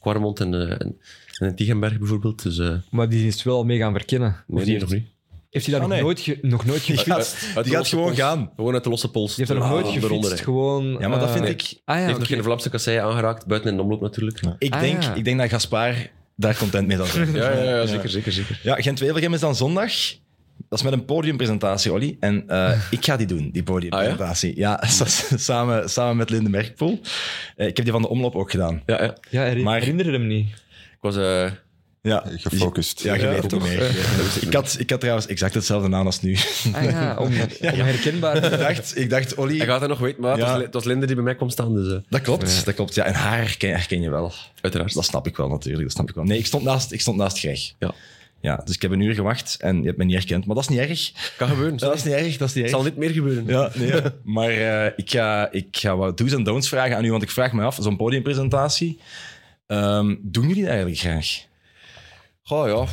Quaremont en, eh, en, en de Tiegenberg bijvoorbeeld. Dus eh,
Maar die is wel al mee gaan verkennen. Of
nee,
die
nee, nog
heeft,
niet.
heeft hij dat
Ah,
nog, nooit ge- nog nooit
Die
gefietst?
gaat,
Uit de
die gaat gewoon
pols.
gaan.
Gewoon uit de losse pols.
Die heeft er nog nooit
Ah,
gefietst.
eronder.
Gewoon,
Ja, maar dat
eh,
vind
nee.
ik...
Ah ja,
Die heeft nog geen Vlaamse kassei aangeraakt, buiten in de omloop natuurlijk. Ja,
Ik
Ah,
denk,
ja.
ik denk dat Gaspar daar content mee zal zijn.
ja, ja, zeker, zeker, zeker.
Ja, Gent-Wevelgem is dan zondag. Dat is met een podiumpresentatie, Olly. En eh, ik ga die doen, die podiumpresentatie. ja, samen, samen met Linde Merkpoel. Eh, ik heb die van de omloop ook gedaan.
Ja, ja.
Ja, herinner,
Maar-
herinner hem niet.
Ik was... eh,
Ja,
Gefocust.
Ja, je
Ja, toch?
meer. Ik had, ik had trouwens exact hetzelfde aan als nu.
Ah ja, om, om herkenbaar
ik dacht, ik dacht Olly...
hij gaat het nog weten, maar het,
Ja.
was, het was Linde die bij mij kwam staan, dus eh,
Dat klopt, dat klopt. Ja, en haar herken, herken je wel.
uiteraard.
Dat snap ik wel natuurlijk. Dat snap ik wel. Nee, ik stond naast, ik stond naast Greg.
Ja.
Ja, dus ik heb een uur gewacht en je hebt me niet herkend. Maar dat is niet erg.
Kan gebeuren.
Dat is niet erg, dat is niet
Het
erg.
zal niet meer gebeuren.
Ja, nee. maar eh, ik, ga, ik ga wat do's en don'ts vragen aan u, want ik vraag me af, zo'n podiumpresentatie, ehm, doen jullie dat eigenlijk graag?
Goh, ja.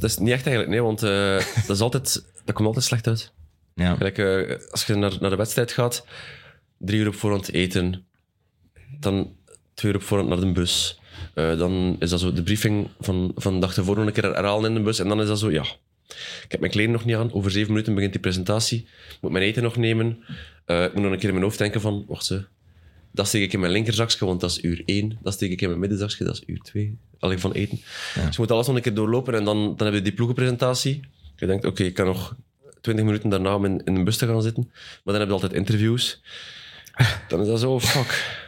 Dat is niet echt eigenlijk, nee, want eh, dat, is altijd, dat komt altijd slecht uit.
Ja.
Gelijk, eh, als je naar, naar de wedstrijd gaat, drie uur op voorhand eten, dan twee uur op voorhand naar de bus. Eh, dan is dat zo de briefing van, van de dag nog een keer herhalen in de bus. En dan is dat zo, ja, ik heb mijn kleding nog niet aan. Over zeven minuten begint die presentatie. Ik moet mijn eten nog nemen. Ik moet nog een keer in mijn hoofd denken van, wacht ze, dat steek ik in mijn linkerzakje, want dat is uur één. Dat steek ik in mijn middenzakje, dat is uur twee. Alleen van eten. Dus je moet alles nog een keer doorlopen en dan, dan heb je die ploegenpresentatie. Je denkt, oké, ik kan nog 20 minuten daarna om in, in een bus te gaan zitten. Maar dan heb je altijd interviews. Dan is dat zo, fuck.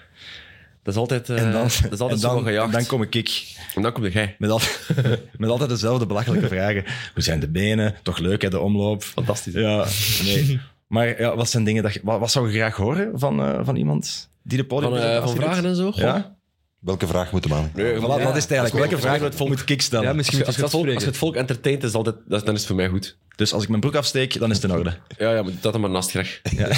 Dat is altijd, eh,
En dan,
dat is altijd zo gejaagd.
en dan kom ik, ik
En dan kom je jij.
met, al, met altijd dezelfde belachelijke vragen. Hoe zijn de benen? Toch leuk, hè, de omloop?
Fantastisch. hè?
Ja, nee. Maar ja, wat zijn dingen dat je, wat, wat zou je graag horen van, eh, van iemand die de
Van, eh,
podiumpresentatie
van vragen
doet?
en zo? Goh.
Ja?
Welke vraag moeten we aan?
Nee,
Voilà,
ja.
dat is het eigenlijk. Welke vraag
het volk-
moet ik stellen?
Ja,
Als
misschien
als,
je het
volk, als het volk entertaint, is altijd, dat, dan is het voor mij goed.
Dus als ik mijn broek afsteek, dan is het in orde.
Ja, ja maar dat dan maar naast graag.
Ja.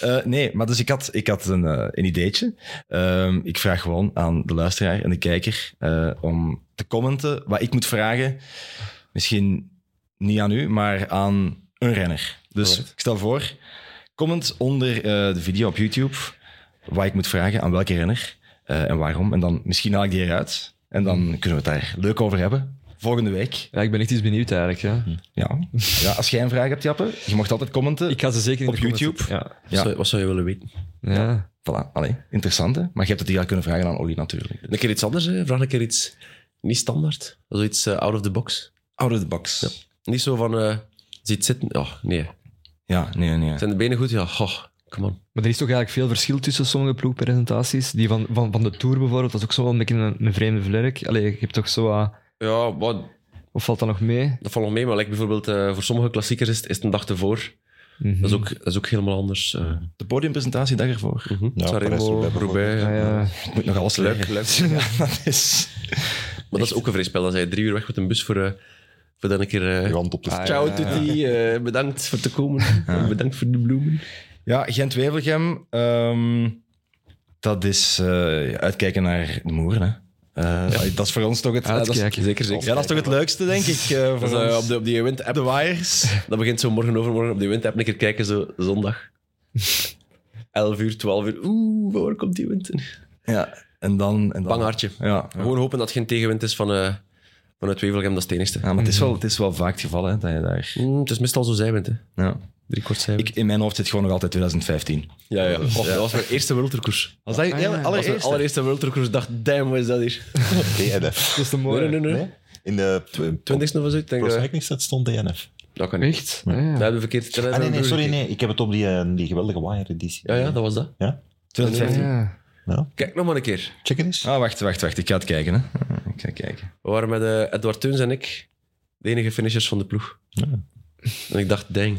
Eh, nee, maar dus ik had, ik had een, eh, een ideetje. Ehm, ik vraag gewoon aan de luisteraar en de kijker eh, om te commenten wat ik moet vragen. Misschien niet aan u, maar aan een renner. Dus
Alright.
ik stel voor, comment onder eh, de video op YouTube wat ik moet vragen aan welke renner eh, en waarom. En dan misschien haal ik die eruit. En dan kunnen we het daar leuk over hebben. Volgende week.
Ja, ik ben echt iets benieuwd eigenlijk. Ja.
Ja. ja, als jij een vraag hebt, Jappe, je mocht altijd commenten.
Ik ga ze zeker in
Op
de
YouTube?
Ja.
Wat,
Ja.
zou, wat zou je willen weten?
ja.
Voilà, allee, interessant hè. Maar je hebt het hier al kunnen vragen aan Olly natuurlijk.
Een keer iets anders, hè? vraag een keer iets niet standaard. Zoiets eh, out of the box.
Out of the box. Ja,
Niet zo van, eh ziet zitten. Ja, nee.
nee, nee.
Zijn de benen goed? Ja, goh, come on.
Maar er is toch eigenlijk veel verschil tussen sommige ploegpresentaties. Die van, van, van de Tour bijvoorbeeld, dat is ook zo wel een beetje een, een vreemde vlerk. Allee, je hebt toch zo... ah,
Ja, maar
of valt dat nog mee?
dat valt nog mee. Maar like bijvoorbeeld voor sommige klassiekers is het, is het een dag ervoor.
Mhm.
Dat, is ook, dat is ook helemaal anders. eh
De podiumpresentatie dag ervoor.
mhm.
Ja,
Sanremo,
Parijs-Roubaix
Roubaix.
Ja.
Ik moet nog alles
Leuk.
Ja, dat is...
Maar dat is ook een vrij spel. Dan zijn je drie uur weg met een bus voor, eh, voor dan een keer... eh,
Je hand op de
Ah,
Ciao
ja.
Tutti, eh, bedankt voor te komen. Bedankt voor de bloemen.
Ja, Gent-Wevelgem, ehm, dat is eh, uitkijken naar de moeren. Hè. Eh, Dat is voor ons toch het...
Uitkijken.
dat is-
Zeker, zeker.
ja, dat is toch het leukste, denk ik, eh, voor
Dat eh, op, de, op die wind-app.
De wires.
Dat begint zo morgen overmorgen op die wind-app een keer kijken, zo zondag. 11 uur, 12 uur. Oeh, waar komt die wind in?
Ja, en dan... En dan
Bang hartje.
Ja, ja.
Gewoon hopen dat het geen tegenwind is van, eh vanuit Wevelgem, dat is het enigste.
Ja, maar het is, wel, het is wel vaak het geval, hè, dat je daar...
Mm, het is meestal zo zijwind, hè.
Ja.
Drie kwart.
Ik, in mijn hoofd zit gewoon nog altijd 2015.
ja, ja. Dat was mijn eerste wereldtourkoers.
Was dat
Ah, ja.
Dat was
allereerste?
allereerste. Ik dacht, damn, wat is dat hier?
DNF.
Dat is te
Nee,
mooi.
nee, nee. nee.
In de
Twintigste of zo. Ik denk dat...
Cycling Stat stond DNF.
Dat kan niet.
Echt? Ah,
Dat
ja.
hebben we verkeerd. hebben
Ah, nee, nee, sorry, nee. Ik heb het op die, eh, die geweldige wire-editie.
Ja, ja, dat was dat.
Ja?
2015.
Ja.
Ja.
Kijk nog maar een keer.
Check het eens.
Ah, wacht, wacht, wacht. Ik ga het kijken. Hè. Ik ga kijken.
We waren met eh, Edward Teuns en ik de enige finishers van de ploeg.
Ja.
En ik dacht, dang,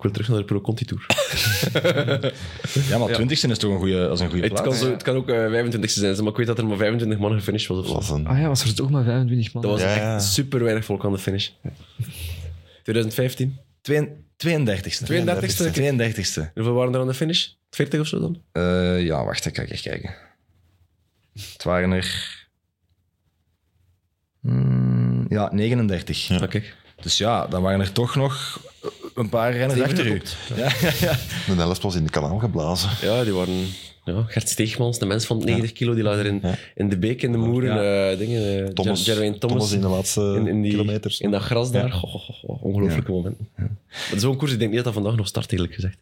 ik wil terug naar de Pro Conti Tour.
Ja, maar 20 is toch een goede, een goede
Het
plaats.
kan, zo, het kan ook eh 25e zijn, maar ik weet dat er maar 25 man gefinished was. Of
was een...
Ah ja, was er toch maar 25 man?
Dat was
Ja,
echt
ja.
super weinig volk aan de finish. 2015.
Twee- 32ste.
32e.
32e.
Hoeveel waren er aan de finish? 40 of zo dan?
Eh, ja, wacht, ik ga even kijken. Het waren er... Hmm, ja, 39.
Ja.
Dus ja, dan waren er toch nog een paar renners achter u. Ja, ja, ja.
De helft was in de kanaal geblazen.
Ja, die waren... Ja, Gert Steegmans, de mens van 90 kilo, die lag er in,
Ja.
in de beek, in de moeren. eh, dingen, eh,
Thomas, in de laatste
in, in die,
kilometers.
in dat gras daar. Goh, goh, goh, goh, ongelooflijke momenten. Zo'n koers, ik denk niet dat dat vandaag nog start, eerlijk gezegd.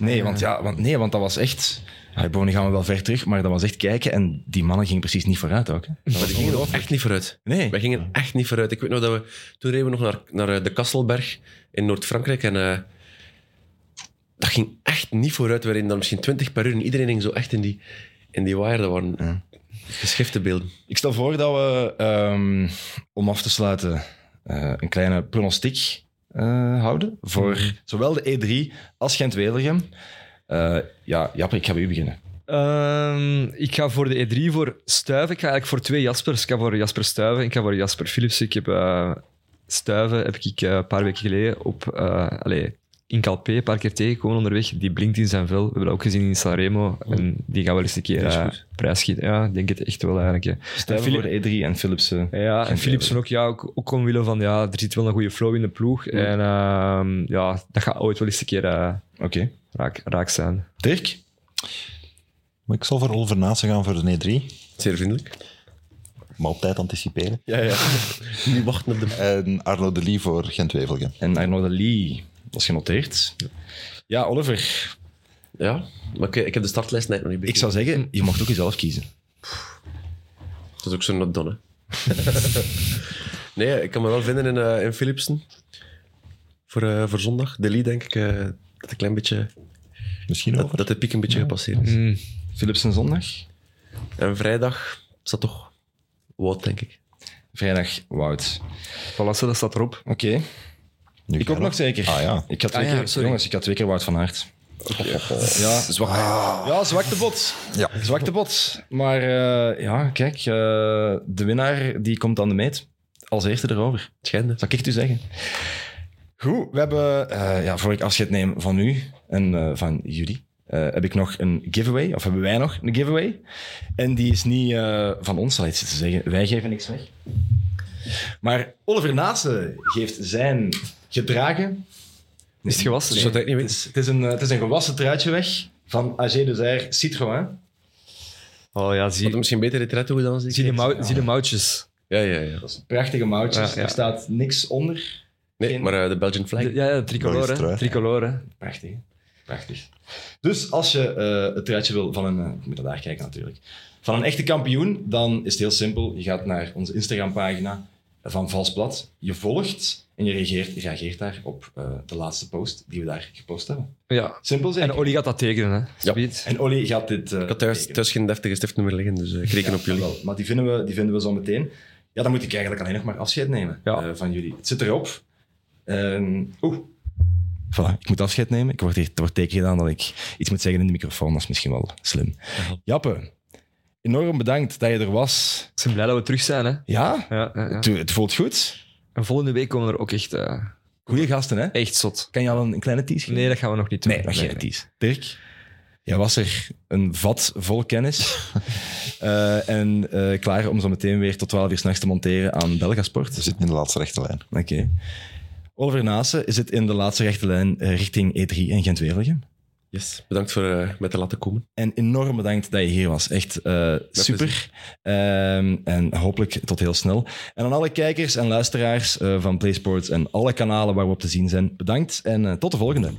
Nee, want, ja, want, nee, want dat was echt... Ja, nu gaan we wel ver terug, maar dat was echt kijken. En die mannen gingen precies niet vooruit ook. Hè. Dat
Maar
was
die gingen ook
ongelooflijk.
echt niet vooruit.
Nee.
Wij gingen echt niet vooruit. Ik weet nog dat we... Toen reden we nog naar, naar eh, de Kasselberg in Noord-Frankrijk en... eh, dat ging echt niet vooruit. We reden dan misschien 20 per uur en iedereen ging zo echt in die, in die wire. Dat waren geschifte beelden.
Ik stel voor dat we, ehm, om af te sluiten, eh, een kleine pronostiek eh, houden voor zowel de E3 als Gent-Wevelgem. Eh, ja, Jappe, ik ga bij u beginnen.
Ehm, ik ga voor de E3 voor Stuiven. Ik ga eigenlijk voor twee Jaspers. Ik ga voor Jasper Stuiven. Ik ga voor Jasper Philipsen. Ik heb eh, Stuiven heb ik een paar weken geleden op allee, in Calpe een paar keer tegengekomen onderweg. Die blinkt in zijn vel. We hebben dat ook gezien in Sanremo. En die gaan wel eens een keer uh,
goed.
prijsschieten. Ja, ik denk het echt wel eigenlijk. hè.
Voor de E3 en Philipsen.
Ja, en Philipsen ook, ja, ook, ook omwille van, ja, er zit wel een goede flow in de ploeg. En ehm, ja, dat gaat ooit wel eens een keer eh,
Oké.
raak, raak zijn.
Dirk?
Maar ik zal voor Oliver Naassen gaan voor de E3.
Zeer vriendelijk.
Maar op tijd anticiperen.
Ja, ja. Niet wachten op de...
En Arno de Lee voor Gent-Wevelgem.
En Arnaud de Lee. Dat is genoteerd. Ja, Oliver.
Ja, maar ik, ik heb de startlijst net nog niet
Ik
bekeken.
zou zeggen, je mocht ook jezelf kiezen.
Dat is ook zo not done, hè. nee, ik kan me wel vinden in, eh, in Philipsen. Voor, eh, voor zondag. De lead, denk ik, eh, dat een klein beetje...
Misschien
Dat,
over.
dat de piek een beetje gepasseerd is.
Mm.
Philipsen zondag.
En vrijdag staat toch Wout, denk ik.
Vrijdag Wout.
Voilà, dat staat erop.
Oké. Ik ook nog zeker.
Ah ja.
Ik had twee
Ah ja,
keer, jongens, ik had twee keer Wout van Aert. Ja, zwak, ja, zwakte bot.
Ja.
Zwakte bot. Maar eh, ja, kijk, eh, de winnaar die komt aan de meet. Als eerste erover.
Schijnde.
Zal ik het u zeggen? Goed, we hebben, eh, ja, voor ik afscheid neem van u en eh, van jullie, eh, heb ik nog een giveaway, of hebben wij nog een giveaway. En die is niet eh, van ons, zal ik iets te zeggen. Wij geven niks weg. Maar Oliver Naassen geeft zijn gedragen...
Is het gewassen?
Dus dat ik niet
Het is, het, is een, eh, het is een gewassen truitje weg van AG Desert Citroën.
Oh ja, zie,
het misschien beter retret doen dan
zie, de, mou- zie de moutjes.
Ja, ja, ja.
Dat is prachtige moutjes.
Ja, ja.
Er staat niks onder.
Nee,
Geen-
maar eh, de Belgian flag.
De- ja, ja, tricolore. Tricolore.
Prachtig. Prachtig. Dus als je eh, het truitje wil van een... eh, ik moet naar daar kijken natuurlijk. Van een echte kampioen, dan is het heel simpel. Je gaat naar onze Instagram-pagina van Valsplat. Je volgt en je reageert, reageert daar op eh, de laatste post die we daar gepost hebben.
Ja.
Simpel zeker.
En Olly gaat dat tekenen, hè. Zoiets.
En Olly gaat dit... eh,
Ik had thuis, geen deftige stiftnummer liggen, dus eh, ik reken
Ja,
op jullie.
wel. Maar die vinden, we, die vinden we zo meteen. Ja, dan moet ik eigenlijk alleen nog maar afscheid nemen
Ja.
eh, van jullie. Het zit erop. Ehm, Oeh. Voilà, ik moet afscheid nemen. Ik word, hier- er wordt teken gedaan dat ik iets moet zeggen in de microfoon. Dat is misschien wel slim. Jappe, enorm bedankt dat je er was.
Ik ben blij dat we terug zijn, hè.
Ja,
Ja, ja, ja.
Het, het voelt goed.
En volgende week komen er ook echt, eh,
Goeie gasten, hè?
echt zot.
Kan je al een, een kleine tease geven?
Nee, dat gaan we nog niet doen.
Nee, nog geen tease. Dirk, jij was er een vat vol kennis. Eh, en eh, klaar om zo meteen weer tot 12 uur s'nachts te monteren aan Belgasport.
We zitten in de laatste rechte lijn.
Oké. Oliver Naassen is het in de laatste rechte lijn eh, richting E3 en Gent-Wevelgem.
Yes. Bedankt voor eh, met te laten komen.
En enorm bedankt dat je hier was. Echt eh, super. Ehm, en hopelijk tot heel snel. En aan alle kijkers en luisteraars eh, van PlaySports en alle kanalen waar we op te zien zijn, bedankt en tot de volgende.